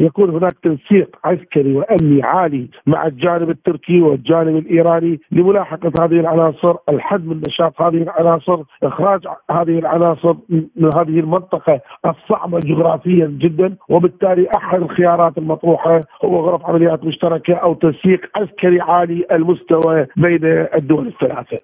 [SPEAKER 6] يكون هناك تنسيق عسكري وأمني عالي مع الجانب التركي والجانب الإيراني لملاحقة هذه العناصر، الحد من نشاط هذه العناصر، إخراج هذه العناصر من هذه المنطقة الصعبة جغرافيا جدا، وبالتالي أحد الخيارات المطروحة هو غرف عمليات مشتركة أو تنسيق عسكري عالي المستوى بين الدول الثلاثة.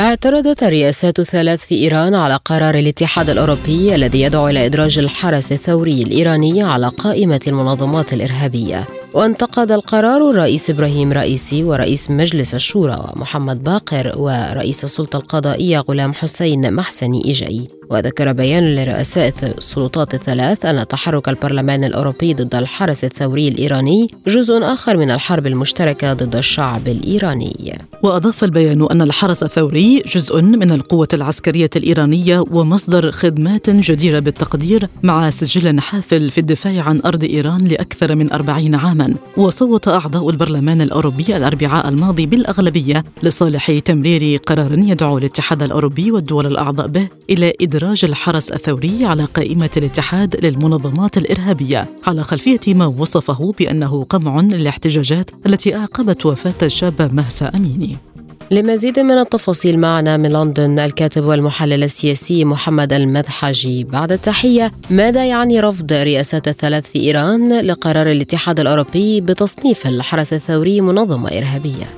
[SPEAKER 1] اعترضت الرئاسات الثلاث في إيران على قرار الاتحاد الأوروبي الذي يدعو إلى إدراج الحرس الثوري الإيراني على قائمة المنظمات الإرهابية. وانتقد القرار الرئيس إبراهيم رئيسي ورئيس مجلس الشورى محمد باقر ورئيس السلطة القضائية غلام حسين محسني إيجاي. وذكر بيان لرؤساء السلطات الثلاث أن تحرك البرلمان الأوروبي ضد الحرس الثوري الإيراني جزء آخر من الحرب المشتركة ضد الشعب الإيراني.
[SPEAKER 2] وأضاف البيان أن الحرس الثوري جزء من القوة العسكرية الإيرانية ومصدر خدمات جديرة بالتقدير مع سجل حافل في الدفاع عن أرض إيران لأكثر من أربعين عاما. وصوت أعضاء البرلمان الأوروبي الأربعاء الماضي بالأغلبية لصالح تمرير قرار يدعو الاتحاد الأوروبي والدول الأعضاء به إلى إدراج الحرس الثوري على قائمة الاتحاد للمنظمات الإرهابية على خلفية ما وصفه بأنه قمع للاحتجاجات التي أعقبت وفاة الشابة مهسا أميني.
[SPEAKER 1] لمزيد من التفاصيل معنا من لندن الكاتب والمحلل السياسي محمد المذحجي بعد التحية ماذا يعني رفض رئاسات الثلاث في إيران لقرار الاتحاد الأوروبي بتصنيف الحرس الثوري منظمة إرهابية؟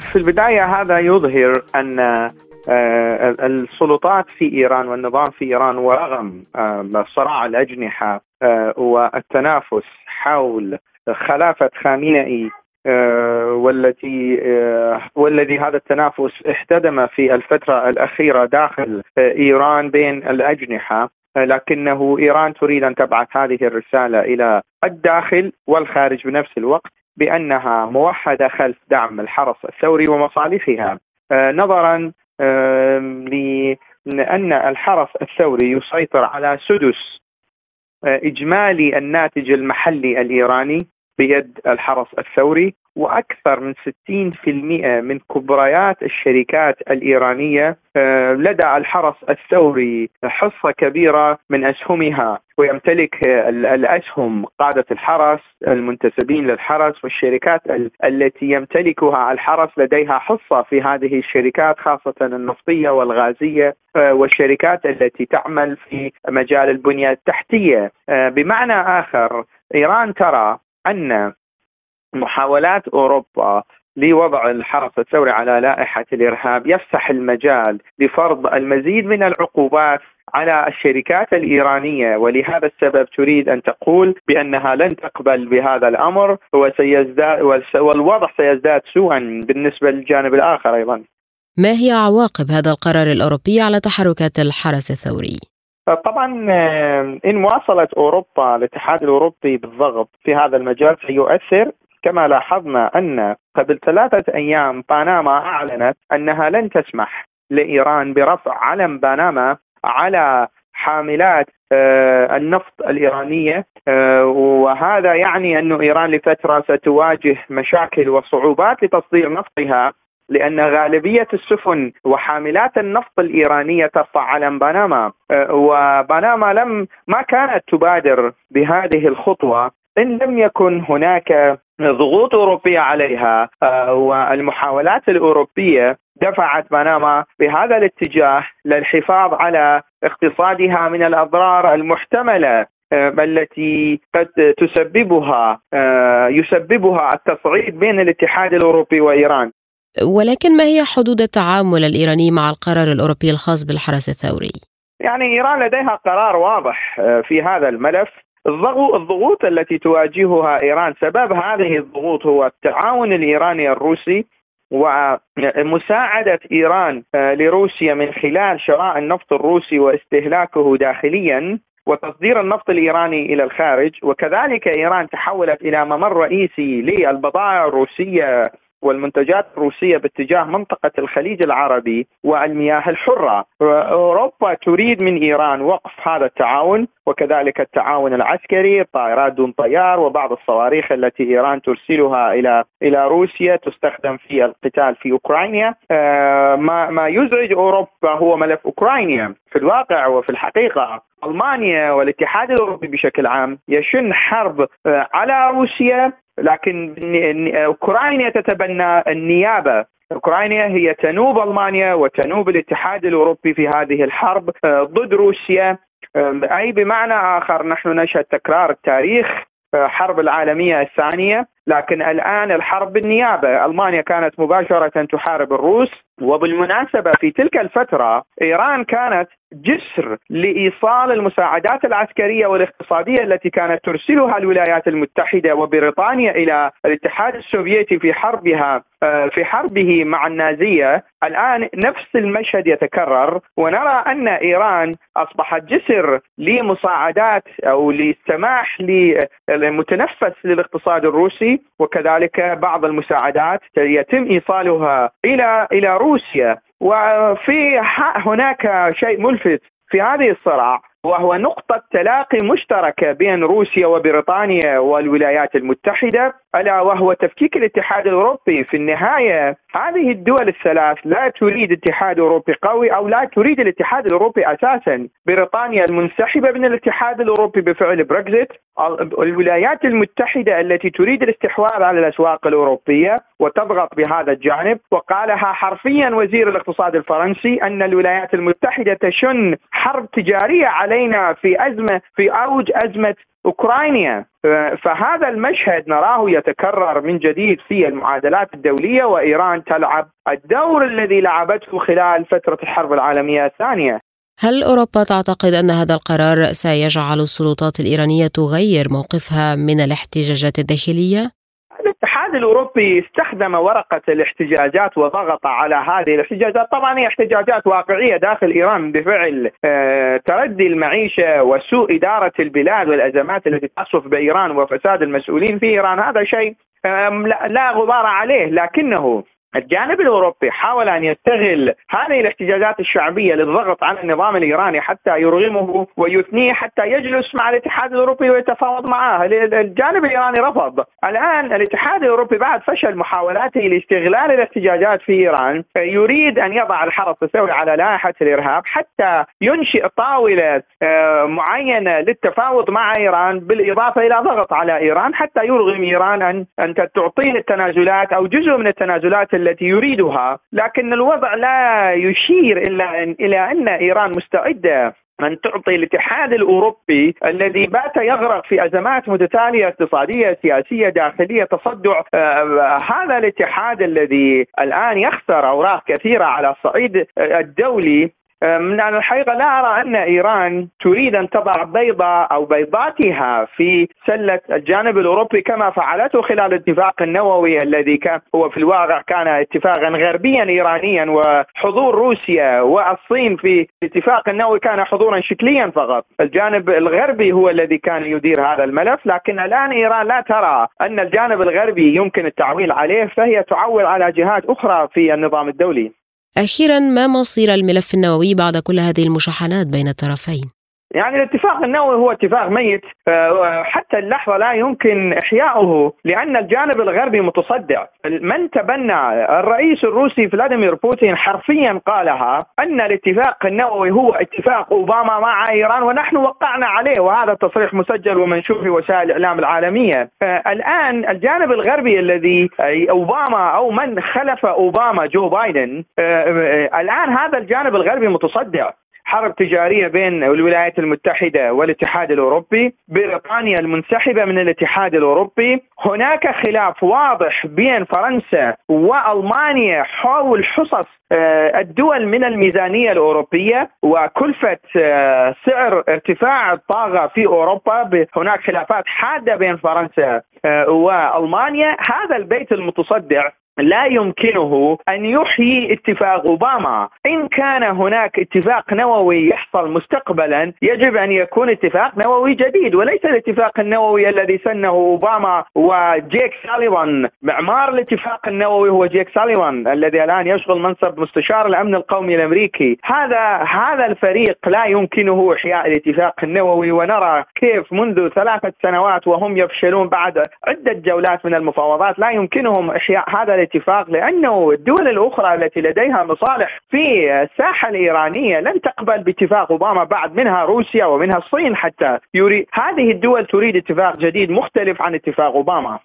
[SPEAKER 7] في البداية هذا يظهر أن آه، السلطات في إيران والنظام في إيران ورغم آه، صراع الأجنحة آه، والتنافس حول خلافة خامنئي والتي والذي هذا التنافس احتدم في الفترة الأخيرة داخل إيران بين الأجنحة. لكنه إيران تريد أن تبعث هذه الرسالة إلى الداخل والخارج بنفس الوقت بأنها موحدة خلف دعم الحرس الثوري ومصالحها. نظرا لأن الحرس الثوري يسيطر على سدس آه، إجمالي الناتج المحلي الإيراني. بيد الحرس الثوري وأكثر من 60% من كبريات الشركات الإيرانية آه، لدى الحرس الثوري حصة كبيرة من أسهمها ويمتلك الأسهم قادة الحرس المنتسبين للحرس والشركات التي يمتلكها الحرس لديها حصة في هذه الشركات خاصة النفطية والغازية آه، والشركات التي تعمل في مجال البنية التحتية. آه، بمعنى آخر إيران ترى أن محاولات أوروبا لوضع الحرس الثوري على لائحة الإرهاب يفسح المجال لفرض المزيد من العقوبات على الشركات الإيرانية ولهذا السبب تريد أن تقول بأنها لن تقبل بهذا الأمر وسيزداد والوضع سيزداد سوءا بالنسبة للجانب الآخر أيضا.
[SPEAKER 1] ما هي عواقب هذا القرار الأوروبي على تحركات الحرس الثوري؟
[SPEAKER 7] طبعا إن واصلت أوروبا الاتحاد الأوروبي بالضغط في هذا المجال سيؤثر. كما لاحظنا أن قبل ثلاثة أيام باناما أعلنت أنها لن تسمح لإيران برفع علم باناما على حاملات آه، النفط الإيرانية آه، وهذا يعني أن إيران لفترة ستواجه مشاكل وصعوبات لتصدير نفطها. لأن غالبية السفن وحاملات النفط الإيرانية ترفع علم بنما آه، وبنما لم ما كانت تبادر بهذه الخطوة إن لم يكن هناك ضغوط أوروبية عليها آه، والمحاولات الأوروبية دفعت بنما بهذا الاتجاه للحفاظ على اقتصادها من الأضرار المحتملة آه، التي قد تسببها يسببها التصعيد بين الاتحاد الأوروبي وإيران.
[SPEAKER 1] ولكن ما هي حدود التعامل الإيراني مع القرار الأوروبي الخاص بالحرس الثوري؟
[SPEAKER 7] يعني إيران لديها قرار واضح في هذا الملف الضغوط التي تواجهها إيران سبب هذه الضغوط هو التعاون الإيراني الروسي ومساعدة إيران آه، لروسيا من خلال شراء النفط الروسي واستهلاكه داخليا وتصدير النفط الإيراني إلى الخارج وكذلك إيران تحولت إلى ممر رئيسي للبضائع الروسية والمنتجات الروسية باتجاه منطقة الخليج العربي والمياه الحرة. أوروبا تريد من إيران وقف هذا التعاون وكذلك التعاون العسكري الطائرات دون طيار وبعض الصواريخ التي إيران ترسلها إلى إلى روسيا تستخدم في القتال في أوكرانيا. آه، ما ما يزعج أوروبا هو ملف أوكرانيا. في الواقع وفي الحقيقة ألمانيا والاتحاد الأوروبي بشكل عام يشن حرب آه، على روسيا لكن أوكرانيا تتبنى النيابة. أوكرانيا هي تنوب ألمانيا وتنوب الاتحاد الأوروبي في هذه الحرب آه، ضد روسيا. أي بمعنى آخر؟ نحن نشهد تكرار التاريخ الحرب العالمية الثانية. لكن الآن الحرب بالنيابة. ألمانيا كانت مباشرة تحارب الروس وبالمناسبة في تلك الفترة إيران كانت جسر لإيصال المساعدات العسكرية والاقتصادية التي كانت ترسلها الولايات المتحدة وبريطانيا إلى الاتحاد السوفيتي في حربها آه، في حربه مع النازية. الآن نفس المشهد يتكرر ونرى أن إيران أصبحت جسر لمساعدات أو للسماح للمتنفس للاقتصاد الروسي وكذلك بعض المساعدات يتم إيصالها إلى إلى روسيا. وفي هناك شيء ملفت في هذه الصراع وهو نقطة تلاقي مشتركة بين روسيا وبريطانيا والولايات المتحدة. ألا وهو تفكيك الاتحاد الأوروبي. في النهاية هذه الدول الثلاث لا تريد اتحاد أوروبي قوي أو لا تريد الاتحاد الأوروبي أساسا. بريطانيا المنسحبة من الاتحاد الأوروبي بفعل بريكزيت الولايات المتحدة التي تريد الاستحواذ على الأسواق الأوروبية وتضغط بهذا الجانب. وقالها حرفيا وزير الاقتصاد الفرنسي أن الولايات المتحدة تشن حرب تجارية علينا في أزمة في أوج أزمة أوكرانيا فهذا المشهد نراه يتكرر من جديد في المعادلات الدولية وإيران تلعب الدور الذي لعبته خلال فترة الحرب العالمية الثانية
[SPEAKER 1] هل أوروبا تعتقد أن هذا القرار سيجعل السلطات الإيرانية تغير موقفها من الاحتجاجات الداخلية؟
[SPEAKER 7] الاتحاد الأوروبي استخدم ورقة الاحتجاجات وضغط على هذه الاحتجاجات، طبعا هي احتجاجات واقعية داخل إيران بفعل آه، تردي المعيشة وسوء إدارة البلاد والأزمات التي تصف بإيران وفساد المسؤولين في إيران، هذا شيء لا غبار عليه لكنه الجانب الأوروبي حاول أن يستغل هذه الاحتجاجات الشعبية للضغط على النظام الإيراني حتى يرغمه ويثنيه حتى يجلس مع الاتحاد الأوروبي ويتفاوض معه، الجانب الإيراني رفض، الآن الاتحاد الأوروبي بعد فشل محاولاته لاستغلال الاحتجاجات في إيران يريد أن يضع الحرس الثوري على لائحة الإرهاب حتى ينشئ طاولة آه، معينة للتفاوض مع إيران بالإضافة إلى ضغط على إيران حتى يرغم إيران ان أن تعطيه التنازلات أو جزء من التنازلات التي يريدها لكن الوضع لا يشير إلا إلى أن إيران مستعدة أن تعطي الاتحاد الأوروبي الذي بات يغرق في أزمات متتالية اقتصادية سياسية داخلية تصدع آه، هذا الاتحاد الذي الآن يخسر أوراق كثيرة على الصعيد الدولي من الحقيقة لا أرى أن إيران تريد أن تضع بيضة أو بيضاتها في سلة الجانب الأوروبي كما فعلته خلال الاتفاق النووي الذي كان هو في الواقع كان اتفاقا غربيا إيرانيا وحضور روسيا والصين في الاتفاق النووي كان حضورا شكليا فقط. الجانب الغربي هو الذي كان يدير هذا الملف لكن الآن إيران لا ترى أن الجانب الغربي يمكن التعويل عليه فهي تعول على جهات أخرى في النظام الدولي.
[SPEAKER 1] أخيرا ما مصير الملف النووي بعد كل هذه المشاحنات بين الطرفين؟
[SPEAKER 7] يعني الاتفاق النووي هو اتفاق ميت آه، حتى اللحظة لا يمكن إحياؤه لأن الجانب الغربي متصدع. من تبنى الرئيس الروسي فلاديمير بوتين حرفيا قالها أن الاتفاق النووي هو اتفاق أوباما مع إيران ونحن وقعنا عليه وهذا التصريح مسجل ومنشور في وسائل الإعلام العالمية. آه، الآن الجانب الغربي الذي أوباما أو من خلف أوباما جو بايدن آه، الآن هذا الجانب الغربي متصدع. حرب تجارية بين الولايات المتحدة والاتحاد الأوروبي، بريطانيا المنسحبة من الاتحاد الأوروبي، هناك خلاف واضح بين فرنسا وألمانيا حول حصص آه، الدول من الميزانية الأوروبية وكلفة آه، سعر ارتفاع الطاقة في أوروبا. هناك خلافات حادة بين فرنسا آه، وألمانيا. هذا البيت المتصدع لا يمكنه أن يحيي اتفاق أوباما، إن كان هناك اتفاق نووي يحصل مستقبلا يجب أن يكون اتفاق نووي جديد وليس الاتفاق النووي الذي سنه أوباما وجيك ساليفان، معمار الاتفاق النووي هو جيك ساليفان الذي الآن يشغل منصب مستشار الأمن القومي الأمريكي، هذا هذا الفريق لا يمكنه إحياء الاتفاق النووي ونرى كيف منذ ثلاثة سنوات وهم يفشلون بعد عدة جولات من المفاوضات لا يمكنهم إحياء هذا الاتفاق لأنه الدول الأخرى التي لديها مصالح في الساحة الإيرانية لن تقبل باتفاق أوباما بعد منها روسيا ومنها الصين حتى يريد هذه الدول تريد اتفاق جديد مختلف عن اتفاق أوباما.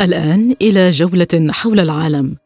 [SPEAKER 2] الآن إلى جولة حول العالم.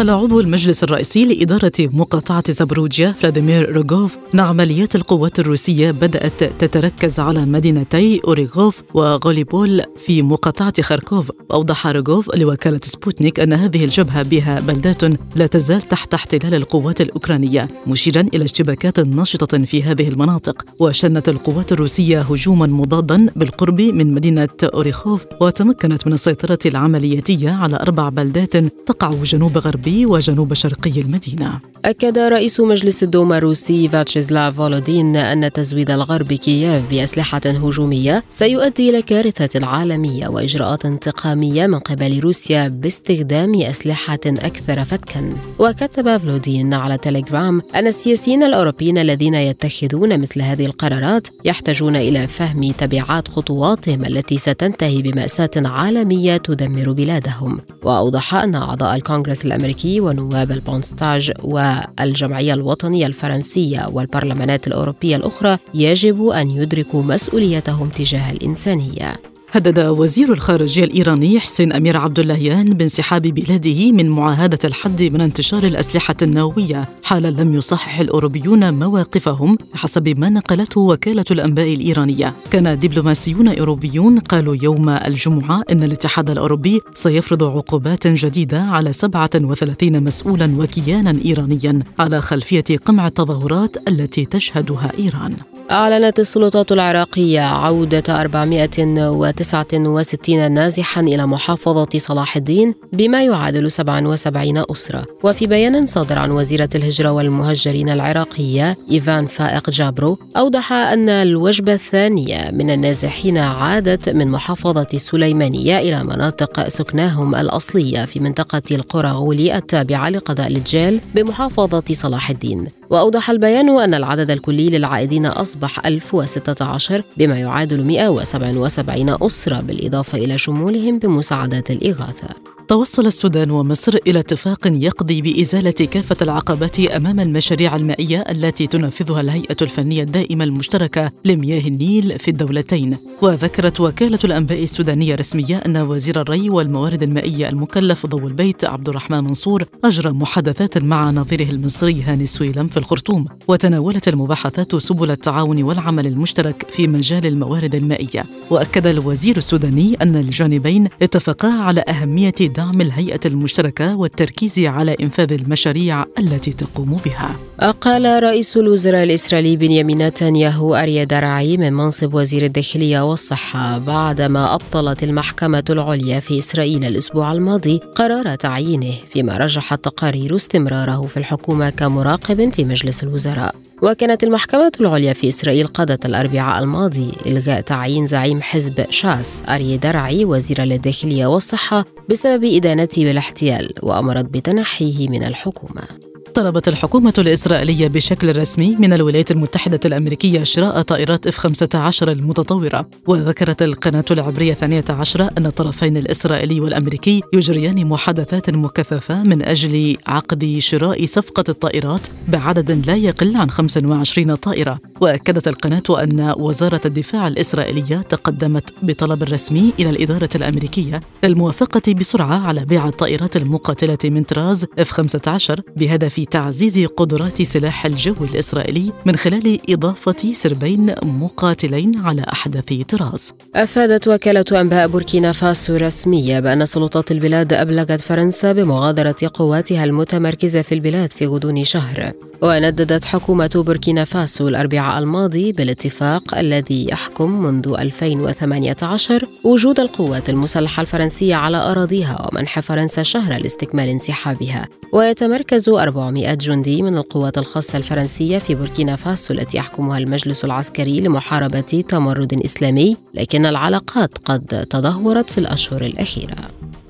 [SPEAKER 2] نقل عضو المجلس الرئيسي لإدارة مقاطعة زابوروجيا فلاديمير روغوف. أن عمليات القوات الروسية بدأت تتركز على مدينتي أوريخوف وغوليبول في مقاطعة خاركوف. أوضح روغوف لوكالة سبوتنيك أن هذه الجبهة بها بلدات لا تزال تحت احتلال القوات الأوكرانية مشيرا إلى اشتباكات ناشطة في هذه المناطق. وشنت القوات الروسية هجوما مضادا بالقرب من مدينة أوريخوف وتمكنت من السيطرة العملياتية على أربع بلدات تقع جنوب غربي وجنوب شرقي المدينة.
[SPEAKER 1] أكد رئيس مجلس الدوما الروسي فياتشيسلاف فولودين أن تزويد الغرب كييف بأسلحة هجومية سيؤدي إلى كارثة عالمية وإجراءات انتقامية من قبل روسيا باستخدام أسلحة أكثر فتكا. وكتب فولودين على تليجرام أن السياسيين الأوروبيين الذين يتخذون مثل هذه القرارات يحتاجون إلى فهم تبعات خطواتهم التي ستنتهي بمأساة عالمية تدمر بلادهم. وأوضح أن أعضاء الكونغرس الأمريكي ونواب البوندستاغ والجمعية الوطنية الفرنسية والبرلمانات الأوروبية الأخرى يجب أن يدركوا مسؤوليتهم تجاه الإنسانية.
[SPEAKER 2] هدد وزير الخارجية الإيراني حسين أمير عبد اللهيان بانسحاب بلاده من معاهدة الحد من انتشار الأسلحة النووية حال لم يصحح الأوروبيون مواقفهم حسب ما نقلته وكالة الأنباء الإيرانية. كان دبلوماسيون أوروبيون قالوا يوم الجمعة أن الاتحاد الأوروبي سيفرض عقوبات جديدة على 37 مسؤولا وكيانا إيرانيا على خلفية قمع التظاهرات التي تشهدها إيران.
[SPEAKER 1] أعلنت السلطات العراقية عودة 469 نازحا إلى محافظة صلاح الدين بما يعادل 77 أسرة. وفي بيان صادر عن وزيرة الهجرة والمهجرين العراقية إيفان فائق جابرو أوضح أن الوجبة الثانية من النازحين عادت من محافظة السليمانية إلى مناطق سكناهم الأصلية في منطقة القراغولي التابعة لقضاء الجيل بمحافظة صلاح الدين. وأوضح البيان أن العدد الكلي للعائدين أصبح 1016 بما يعادل 177 أسرة بالإضافة إلى شمولهم بمساعدات الإغاثة.
[SPEAKER 2] توصل السودان ومصر إلى اتفاق يقضي بإزالة كافة العقبات أمام المشاريع المائية التي تنفذها الهيئة الفنية الدائمة المشتركة لمياه النيل في الدولتين. وذكرت وكالة الأنباء السودانية رسمية أن وزير الري والموارد المائية المكلف ضوء البيت عبد الرحمن منصور أجرى محادثات مع نظيره المصري هاني سويلم في الخرطوم وتناولت المباحثات سبل التعاون والعمل المشترك في مجال الموارد المائية. وأكد الوزير السوداني أن الجانبين اتفقا على أهمية دعم الهيئة المشتركة والتركيز على إنفاذ المشاريع التي تقوم بها.
[SPEAKER 1] قال رئيس الوزراء الإسرائيلي بنيامين نتنياهو أريا درعي من منصب وزير الداخلية والصحة بعدما أبطلت المحكمة العليا في إسرائيل الأسبوع الماضي قرار تعيينه فيما رجحت تقارير استمراره في الحكومة كمراقب في مجلس الوزراء. وكانت المحكمة العليا في إسرائيل قضت الأربعاء الماضي إلغاء تعيين زعيم حزب شاس أري درعي وزير للداخلية والصحة بسبب إدانته بالاحتيال وأمرت بتنحيه من الحكومة.
[SPEAKER 2] طلبت الحكومة الإسرائيلية بشكل رسمي من الولايات المتحدة الأمريكية شراء طائرات اف 15 المتطورة. وذكرت القناة العبرية 12 أن الطرفين الإسرائيلي والأمريكي يجريان محادثات مكثفة من أجل عقد شراء صفقة الطائرات بعدد لا يقل عن 25 طائرة. وأكدت القناة أن وزارة الدفاع الإسرائيلية تقدمت بطلب رسمي إلى الإدارة الأمريكية للموافقة بسرعة على بيع الطائرات المقاتلة من طراز اف 15 بهدف تعزيز قدرات سلاح الجو الإسرائيلي من خلال إضافة سربين مقاتلين على أحدث طراز.
[SPEAKER 1] أفادت وكالة أنباء بوركينا فاسو رسمية بأن سلطات البلاد أبلغت فرنسا بمغادرة قواتها المتمركزة في البلاد في غضون شهر. ونددت حكومة بوركينا فاسو الأربعاء الماضي بالاتفاق الذي يحكم منذ 2018 وجود القوات المسلحة الفرنسية على أراضيها ومنح فرنسا شهرا لاستكمال انسحابها. ويتمركز 400 جندي من القوات الخاصة الفرنسية في بوركينا فاسو التي يحكمها المجلس العسكري لمحاربة تمرد إسلامي لكن العلاقات قد تدهورت في الأشهر الأخيرة.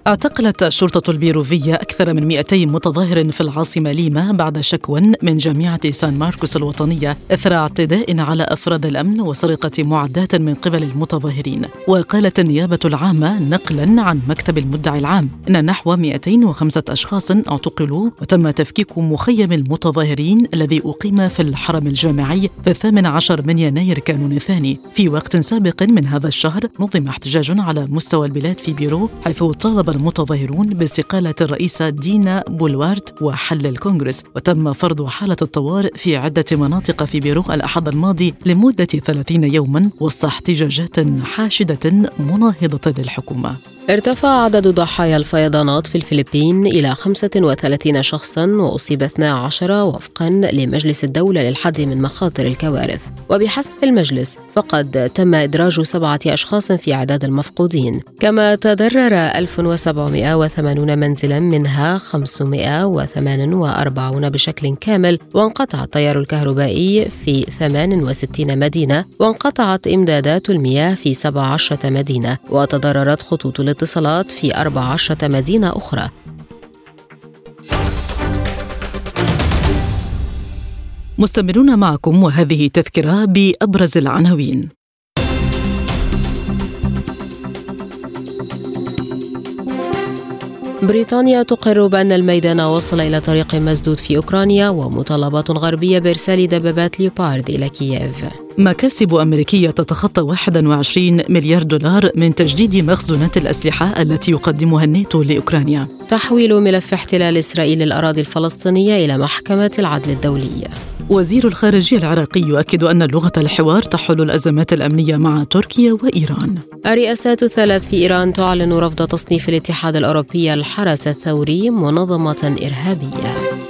[SPEAKER 2] اعتقلت الشرطة البيروفية أكثر من 200 متظاهر في العاصمة ليما بعد شكوى من جامعة سان ماركوس الوطنية إثر اعتداء على أفراد الأمن وسرقة معدات من قبل المتظاهرين. وقالت النيابة العامة نقلا عن مكتب المدعي العام أن نحو 205 أشخاص اعتقلوا وتم تفكيك مخيم المتظاهرين الذي أقيم في الحرم الجامعي في الثامن عشر من يناير كانون الثاني. في وقت سابق من هذا الشهر نظم احتجاج على مستوى البلاد في بيرو حيث طالب المتظاهرون باستقالة الرئيسة دينا بولوارت وحل الكونغرس وتم فرض حالة الطوارئ في عدة مناطق في بيرو الأحد الماضي لمدة 30 يوما وسط احتجاجات حاشدة مناهضة للحكومة.
[SPEAKER 1] ارتفع عدد ضحايا الفيضانات في الفلبين إلى 35 شخصا وأصيب 12 وفقا لمجلس الدولة للحد من مخاطر الكوارث. وبحسب المجلس فقد تم إدراج سبعة أشخاص في عداد المفقودين. كما تضرر 1780 منزلا منها 548 بشكل كامل وانقطع التيار الكهربائي في 68 مدينة وانقطعت إمدادات المياه في 17 مدينة وتضررت خطوط الاتصالات في 14 مدينة أخرى.
[SPEAKER 2] مستمرون معكم وهذه تذكرة بأبرز العناوين.
[SPEAKER 1] بريطانيا تقر بأن الميدان وصل إلى طريق مسدود في أوكرانيا ومطالبات غربية بإرسال دبابات ليوبارد إلى كييف.
[SPEAKER 2] مكاسب أمريكية تتخطى 21 مليار دولار من تجديد مخزونات الأسلحة التي يقدمها الناتو لأوكرانيا.
[SPEAKER 1] تحويل ملف احتلال إسرائيل الأراضي الفلسطينية إلى محكمة العدل الدولية.
[SPEAKER 2] وزير الخارجية العراقي يؤكد أن لغة الحوار تحل الأزمات الأمنية مع تركيا وإيران.
[SPEAKER 1] الرئاسات الثلاث في إيران تعلن رفض تصنيف الاتحاد الأوروبي الحرس الثوري منظمة إرهابية.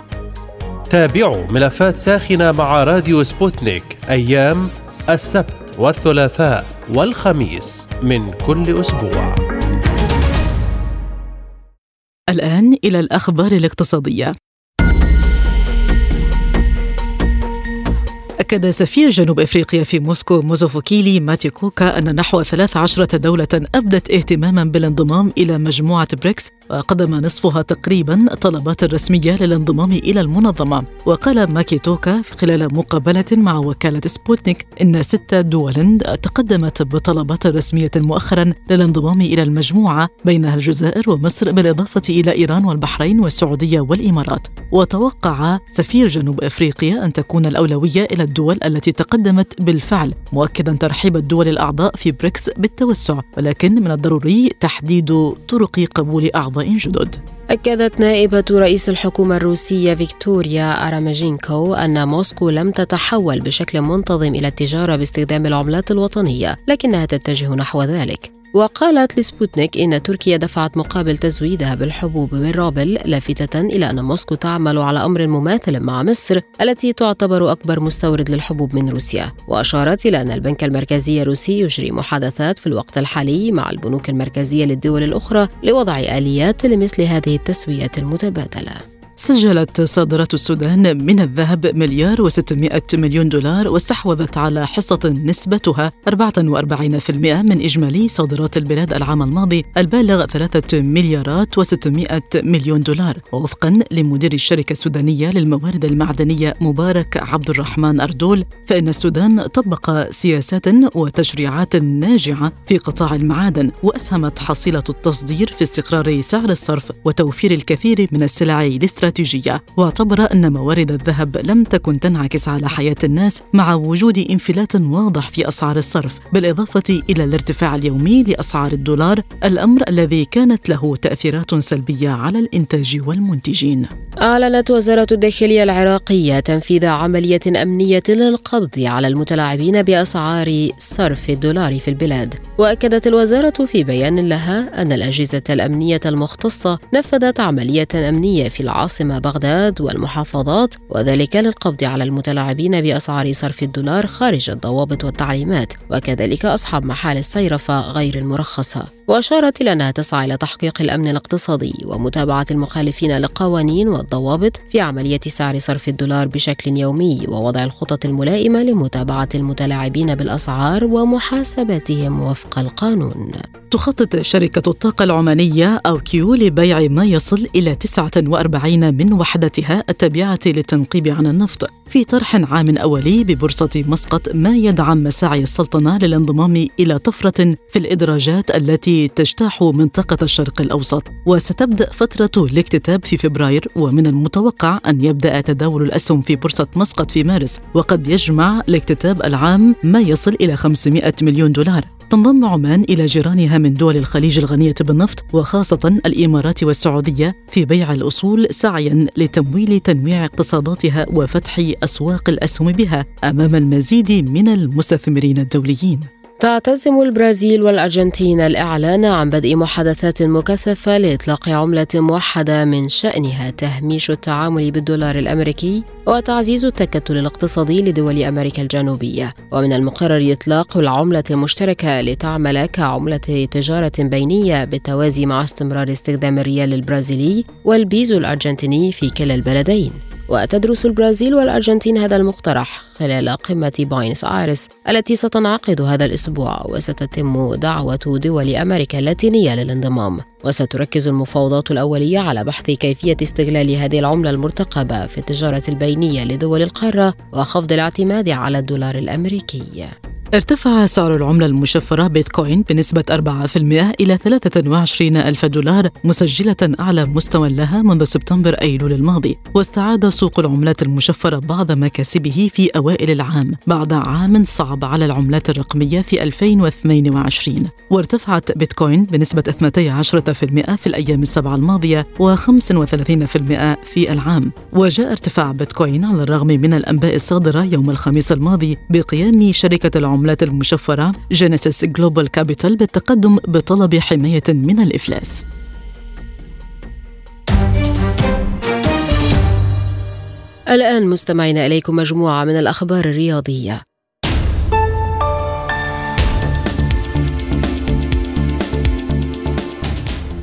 [SPEAKER 8] تابعوا ملفات ساخنة مع راديو سبوتنيك أيام السبت والثلاثاء والخميس من كل أسبوع.
[SPEAKER 2] الآن إلى الأخبار الاقتصادية. أكد سفير جنوب أفريقيا في موسكو مزوفوكيلي ماكيتوكا أن نحو 13 دولة أبدت اهتماما بالانضمام إلى مجموعة بريكس وقدم نصفها تقريبا طلبات رسمية للانضمام إلى المنظمة. وقال ماكيتوكا خلال مقابلة مع وكالة سبوتنيك إن ست دول تقدمت بطلبات رسمية مؤخرا للانضمام إلى المجموعة بينها الجزائر ومصر بالإضافة إلى إيران والبحرين والسعودية والإمارات. وتوقع سفير جنوب أفريقيا أن تكون الأولوية إلى الدول التي تقدمت بالفعل مؤكدا ترحيب الدول الأعضاء في بريكس بالتوسع ولكن من الضروري تحديد طرق قبول أعضاء جدد.
[SPEAKER 1] أكدت نائبة رئيس الحكومة الروسية فيكتوريا أبرامتشينكو أن موسكو لم تتحول بشكل منتظم إلى التجارة باستخدام العملات الوطنية لكنها تتجه نحو ذلك. وقالت لسبوتنيك إن تركيا دفعت مقابل تزويدها بالحبوب بالروبل لافتة إلى أن موسكو تعمل على أمر مماثل مع مصر التي تعتبر أكبر مستورد للحبوب من روسيا وأشارت إلى أن البنك المركزي الروسي يجري محادثات في الوقت الحالي مع البنوك المركزية للدول الأخرى لوضع آليات لمثل هذه التسوية المتبادلة.
[SPEAKER 2] سجلت صادرات السودان من الذهب مليار و600 مليون دولار واستحوذت على حصة نسبتها 44% من إجمالي صادرات البلاد العام الماضي البالغ 3 مليارات و600 مليون دولار. ووفقا لمدير الشركة السودانية للموارد المعدنية مبارك عبد الرحمن أردول فإن السودان طبق سياسات وتشريعات ناجعة في قطاع المعادن وأسهمت حصيلة التصدير في استقرار سعر الصرف وتوفير الكثير من السلع الاستراتيجية استراتيجية واعتبر أن موارد الذهب لم تكن تنعكس على حياة الناس مع وجود انفلات واضح في أسعار الصرف بالإضافة إلى الارتفاع اليومي لأسعار الدولار الأمر الذي كانت له تأثيرات سلبية على الإنتاج والمنتجين.
[SPEAKER 1] أعلنت وزارة الداخلية العراقية تنفيذ عملية أمنية للقبض على المتلاعبين بأسعار صرف الدولار في البلاد. وأكدت الوزارة في بيان لها أن الأجهزة الأمنية المختصة نفذت عملية أمنية في العاصمة بغداد والمحافظات وذلك للقبض على المتلاعبين بأسعار صرف الدولار خارج الضوابط والتعليمات وكذلك أصحاب محال الصيرفة غير المرخصة وأشارت إلى أنها تسعى إلى تحقيق الأمن الاقتصادي ومتابعة المخالفين للقوانين والضوابط في عملية سعر صرف الدولار بشكل يومي ووضع الخطط الملائمة لمتابعة المتلاعبين بالأسعار ومحاسبتهم وفق القانون.
[SPEAKER 2] تخطط شركة الطاقة العمانية أو كيو لبيع ما يصل إلى 49 من وحدتها التابعة للتنقيب عن النفط في طرح عام أولي ببورصة مسقط ما يدعم مساعي السلطنة للانضمام إلى طفرة في الإدراجات التي تجتاح منطقة الشرق الأوسط. وستبدأ فترة الاكتتاب في فبراير ومن المتوقع أن يبدأ تداول الأسهم في بورصة مسقط في مارس. وقد يجمع الاكتتاب العام ما يصل إلى 500 مليون دولار. تنضم عمان إلى جيرانها من دول الخليج الغنية بالنفط وخاصة الإمارات والسعودية في بيع الأصول سعيا لتمويل تنويع اقتصاداتها وفتح أسواق الأسهم بها أمام المزيد من المستثمرين الدوليين.
[SPEAKER 1] تعتزم البرازيل والأرجنتين الإعلان عن بدء محادثات مكثفة لإطلاق عملة موحدة من شأنها تهميش التعامل بالدولار الأمريكي وتعزيز التكتل الاقتصادي لدول أمريكا الجنوبية. ومن المقرر إطلاق العملة المشتركة لتعمل كعملة تجارة بينية بالتوازي مع استمرار استخدام الريال البرازيلي والبيزو الأرجنتيني في كلا البلدين. وتدرس البرازيل والأرجنتين هذا المقترح خلال قمة بوينس آيرس التي ستنعقد هذا الأسبوع وستتم دعوة دول أمريكا اللاتينية للانضمام. وستركز المفاوضات الأولية على بحث كيفية استغلال هذه العملة المرتقبة في التجارة البينية لدول القارة وخفض الاعتماد على الدولار الأمريكي.
[SPEAKER 2] ارتفع سعر العملة المشفرة بيتكوين بنسبة 4% إلى 23 ألف دولار مسجلة أعلى مستوى لها منذ سبتمبر أيلول الماضي واستعاد سوق العملات المشفرة بعض مكاسبه في أوائل العام بعد عام صعب على العملات الرقمية في 2022 وارتفعت بيتكوين بنسبة 12% في الأيام السبعة الماضية و35% في العام وجاء ارتفاع بيتكوين على الرغم من الأنباء الصادرة يوم الخميس الماضي بقيام شركة العملات العملات المشفرة جينيسيس جلوبال كابيتال بالتقدم بطلب حماية من الإفلاس.
[SPEAKER 1] الآن مستمعين إليكم مجموعة من الأخبار الرياضية.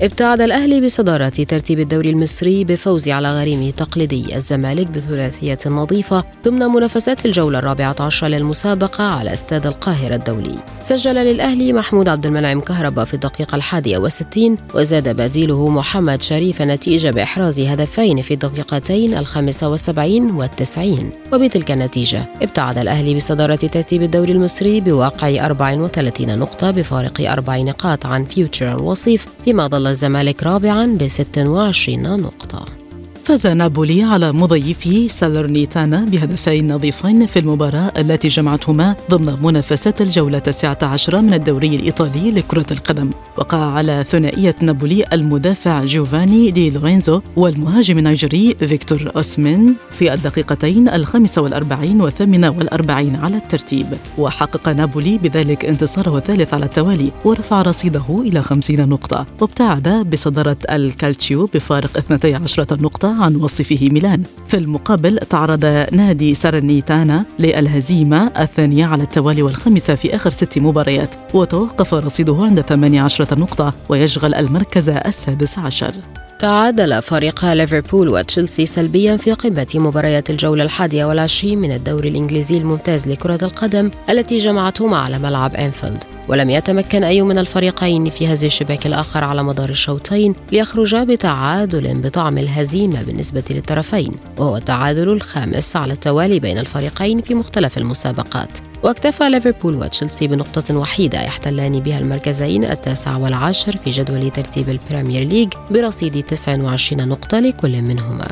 [SPEAKER 1] ابتعد الأهلي بصدارة ترتيب الدوري المصري بفوز على غريمه تقليدي الزمالك بثلاثية نظيفة ضمن منافسات الجولة الرابعة عشر للمسابقة على استاد القاهرة الدولي. سجل للأهلي محمود عبد المنعم كهربا في الدقيقة الحادية والستين وزاد بديله محمد شريف النتيجة بإحراز هدفين في الدقيقتين الخامسة والسبعين والتسعين. وبتلك النتيجة ابتعد الأهلي بصدارة ترتيب الدوري المصري بواقع 34 نقطة بفارق أربع نقاط عن فيوتشر الوصيف فيما ظل الزمالك رابعا ب 26 نقطة.
[SPEAKER 2] فاز نابولي على مضيفه سالرنيتانا بهدفين نظيفين في المباراة التي جمعتهما ضمن منافسات الجولة التاسعة عشرة من الدوري الإيطالي لكرة القدم. وقع على ثنائية نابولي المدافع جوفاني دي لورينزو والمهاجم النيجيري فيكتور أوسمين في الدقيقتين الخامسة والأربعين والثامنة والأربعين على الترتيب. وحقق نابولي بذلك انتصاره الثالث على التوالي ورفع رصيده إلى خمسين نقطة. وابتعد بصدارة الكالتشيو بفارق 12 نقطة عن وصيفه ميلان. في المقابل تعرض نادي سارنيتانا للهزيمة الثانية على التوالي والخامسة في آخر ست مباريات وتوقف رصيده عند 18 نقطة ويشغل المركز السادس عشر.
[SPEAKER 1] تعادل فريقا ليفربول وتشيلسي سلبيا في قمة مباريات الجولة الحادية والعشرين من الدوري الإنجليزي الممتاز لكرة القدم التي جمعتهما على ملعب أنفيلد. ولم يتمكن أي من الفريقين في هز الشباك الآخر على مدار الشوطين ليخرجا بتعادل بطعم الهزيمة بالنسبة للطرفين وهو التعادل الخامس على التوالي بين الفريقين في مختلف المسابقات. واكتفى ليفربول وتشيلسي بنقطة وحيدة يحتلان بها المركزين التاسع والعاشر في جدول ترتيب البريمير ليج برصيد 29 نقطة لكل منهما.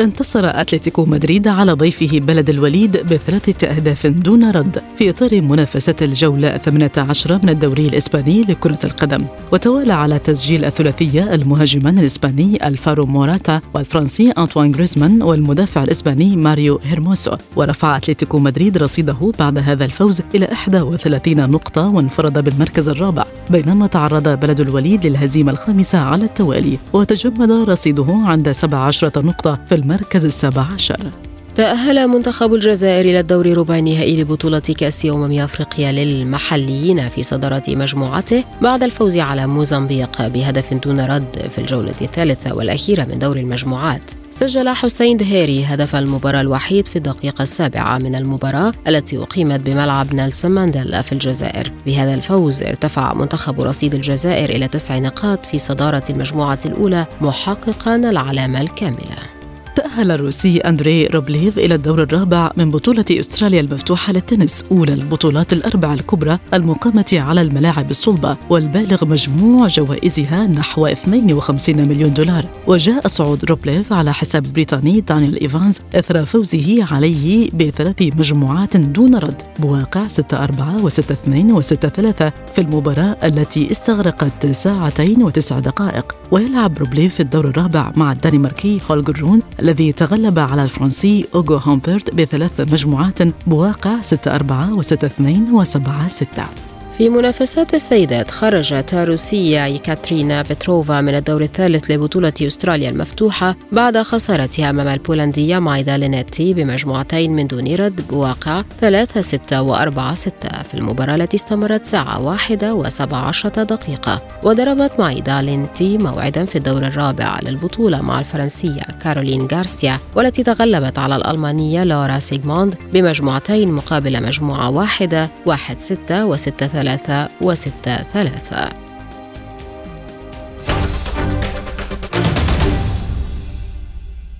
[SPEAKER 2] انتصر أتلتيكو مدريد على ضيفه بلد الوليد بثلاثة أهداف دون رد في إطار منافسة الجولة 18 من الدوري الإسباني لكرة القدم. وتوالى على تسجيل الثلاثية المهاجمان الإسباني ألفارو موراتا والفرنسي أنطوان غريزمان والمدافع الإسباني ماريو هيرموسو. ورفع أتلتيكو مدريد رصيده بعد هذا الفوز إلى 31 نقطة وانفرد بالمركز الرابع بينما تعرض بلد الوليد للهزيمة الخامسة على التوالي. وتجمد رصيده عند 17 نقطة في المركز السابع عشر.
[SPEAKER 1] تأهل منتخب الجزائر إلى الدور ربع النهائي لبطولة كأس أمم أفريقيا للمحليين في صدارة مجموعته بعد الفوز على موزمبيق بهدف دون رد في الجولة الثالثة والأخيرة من دور المجموعات. سجل حسين دهيري هدف المباراة الوحيد في الدقيقة السابعة من المباراة التي أقيمت بملعب نيلسون مانديلا في الجزائر. بهذا الفوز ارتفع منتخب رصيد الجزائر إلى تسع نقاط في صدارة المجموعة الأولى محققا العلامة الكاملة.
[SPEAKER 2] تأهل الروسي أندري روبليف إلى الدور الرابع من بطولة أستراليا المفتوحة للتنس أولى البطولات الأربع الكبرى المقامة على الملاعب الصلبة والبالغ مجموع جوائزها نحو 52 مليون دولار. وجاء صعود روبليف على حساب البريطاني دانيال إيفانز إثر فوزه عليه بثلاث مجموعات دون رد بواقع 6 4 و6 2 و6 3 في المباراة التي استغرقت ساعتين وتسع دقائق. ويلعب روبليف في الدور الرابع مع الدنماركي هولجر رون الذي تغلب على الفرنسي أوغو هومبرت بثلاث مجموعات بواقع 6 4 و6 2 و7 6
[SPEAKER 1] في منافسات السيدات خرجت الروسية كاترينا بتروفا من الدور الثالث لبطولة أستراليا المفتوحة بعد خسارتها أمام البولندية ماغدا لينيتي بمجموعتين من دون رد بواقع 3 6 و 4 6 في المباراة التي استمرت ساعة واحدة وسبع عشرة دقيقة وضربت ماغدا لينيتي موعدا في الدور الرابع للبطولة مع الفرنسية كارولين غارسيا والتي تغلبت على الألمانية لورا سيغموند بمجموعتين مقابل مجموعة واحدة 1 6 و 6 3 ثلاثة وستة ثلاثة.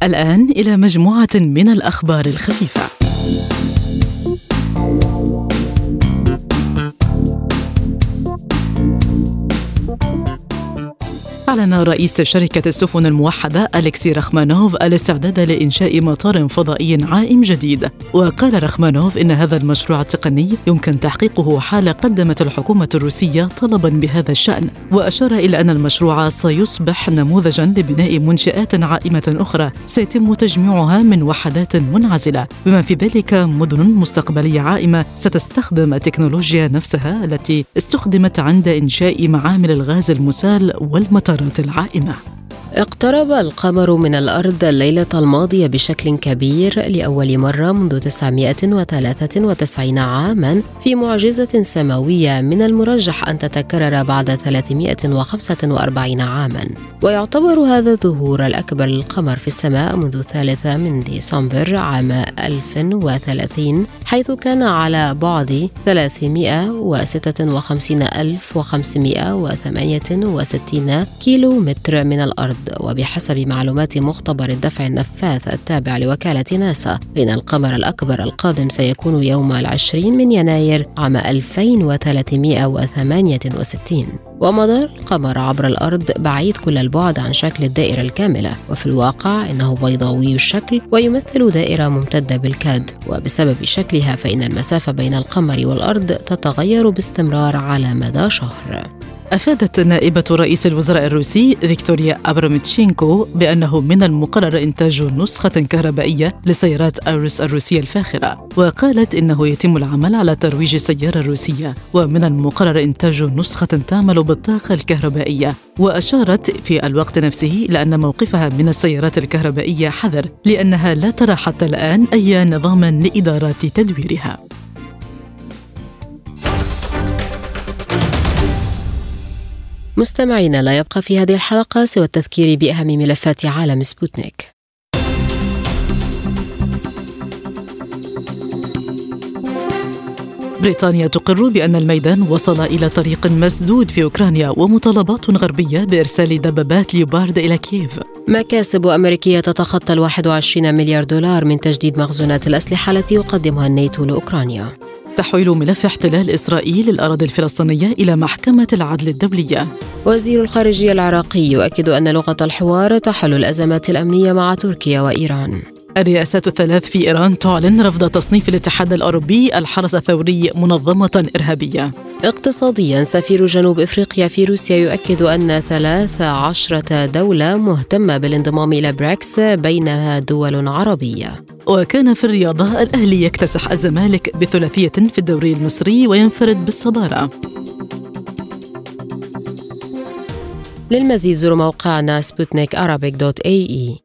[SPEAKER 2] الآن إلى مجموعة من الأخبار الخفيفة. أعلن رئيس شركة السفن الموحدة أليكسي رخمانوف الاستعداد لإنشاء مطار فضائي عائم جديد. وقال رخمانوف إن هذا المشروع التقني يمكن تحقيقه حال قدمت الحكومة الروسية طلبا بهذا الشأن. وأشار إلى أن المشروع سيصبح نموذجا لبناء منشآت عائمة أخرى سيتم تجميعها من وحدات منعزلة. بما في ذلك مدن مستقبلية عائمة ستستخدم التكنولوجيا نفسها التي استخدمت عند إنشاء معامل الغاز المسال والمطارات العائمة.
[SPEAKER 1] اقترب القمر من الأرض الليلة الماضية بشكل كبير لأول مرة منذ 993 عاما في معجزة سماوية من المرجح أن تتكرر بعد 345 عاما. ويعتبر هذا الظهور الأكبر للقمر في السماء منذ الثالثة من ديسمبر عام 1030 حيث كان على بعد 356568 كيلو متر من الأرض. وبحسب معلومات مختبر الدفع النفاث التابع لوكالة ناسا فإن القمر الأكبر القادم سيكون يوم العشرين من يناير عام 2368 ومدار القمر عبر الأرض بعيد كل البعد عن شكل الدائرة الكاملة وفي الواقع إنه بيضاوي الشكل ويمثل دائرة ممتدة بالكاد. وبسبب شكلها فإن المسافة بين القمر والأرض تتغير باستمرار على مدى شهر.
[SPEAKER 2] أفادت نائبة رئيس الوزراء الروسي فيكتوريا أبرامتشينكو بأنه من المقرر إنتاج نسخة كهربائية لسيارات أوروس الروسية الفاخرة وقالت إنه يتم العمل على ترويج السيارة الروسية ومن المقرر إنتاج نسخة تعمل بالطاقة الكهربائية وأشارت في الوقت نفسه إلى أن موقفها من السيارات الكهربائية حذر لأنها لا ترى حتى الآن أي نظام لإدارة تدويرها.
[SPEAKER 1] مستمعينا لا يبقى في هذه الحلقة سوى التذكير بأهم ملفات عالم سبوتنيك.
[SPEAKER 2] بريطانيا تقر بأن الميدان وصل إلى طريق مسدود في أوكرانيا ومطالبات غربية بإرسال دبابات ليوبارد إلى كييف.
[SPEAKER 1] مكاسب أمريكية تتخطى ال 21 مليار دولار من تجديد مخزونات الأسلحة التي يقدمها الناتو لأوكرانيا.
[SPEAKER 2] تحويل ملف احتلال إسرائيل للأراضي الفلسطينية إلى محكمة العدل الدولية.
[SPEAKER 1] وزير الخارجية العراقي يؤكد أن لغة الحوار تحل الأزمات الأمنية مع تركيا وإيران.
[SPEAKER 2] الرئاسات الثلاث في إيران تعلن رفض تصنيف الاتحاد الأوروبي الحرس الثوري منظمة إرهابية.
[SPEAKER 1] اقتصاديا سفير جنوب إفريقيا في روسيا يؤكد أن ثلاث عشرة دولة مهتمة بالانضمام إلى بريكس بينها دول عربية.
[SPEAKER 2] وكان في الرياضة الأهلي يكتسح الزمالك بثلاثية في الدوري المصري وينفرد بالصدارة.
[SPEAKER 1] للمزيد زوروا موقعنا سبوتنيك dot AE.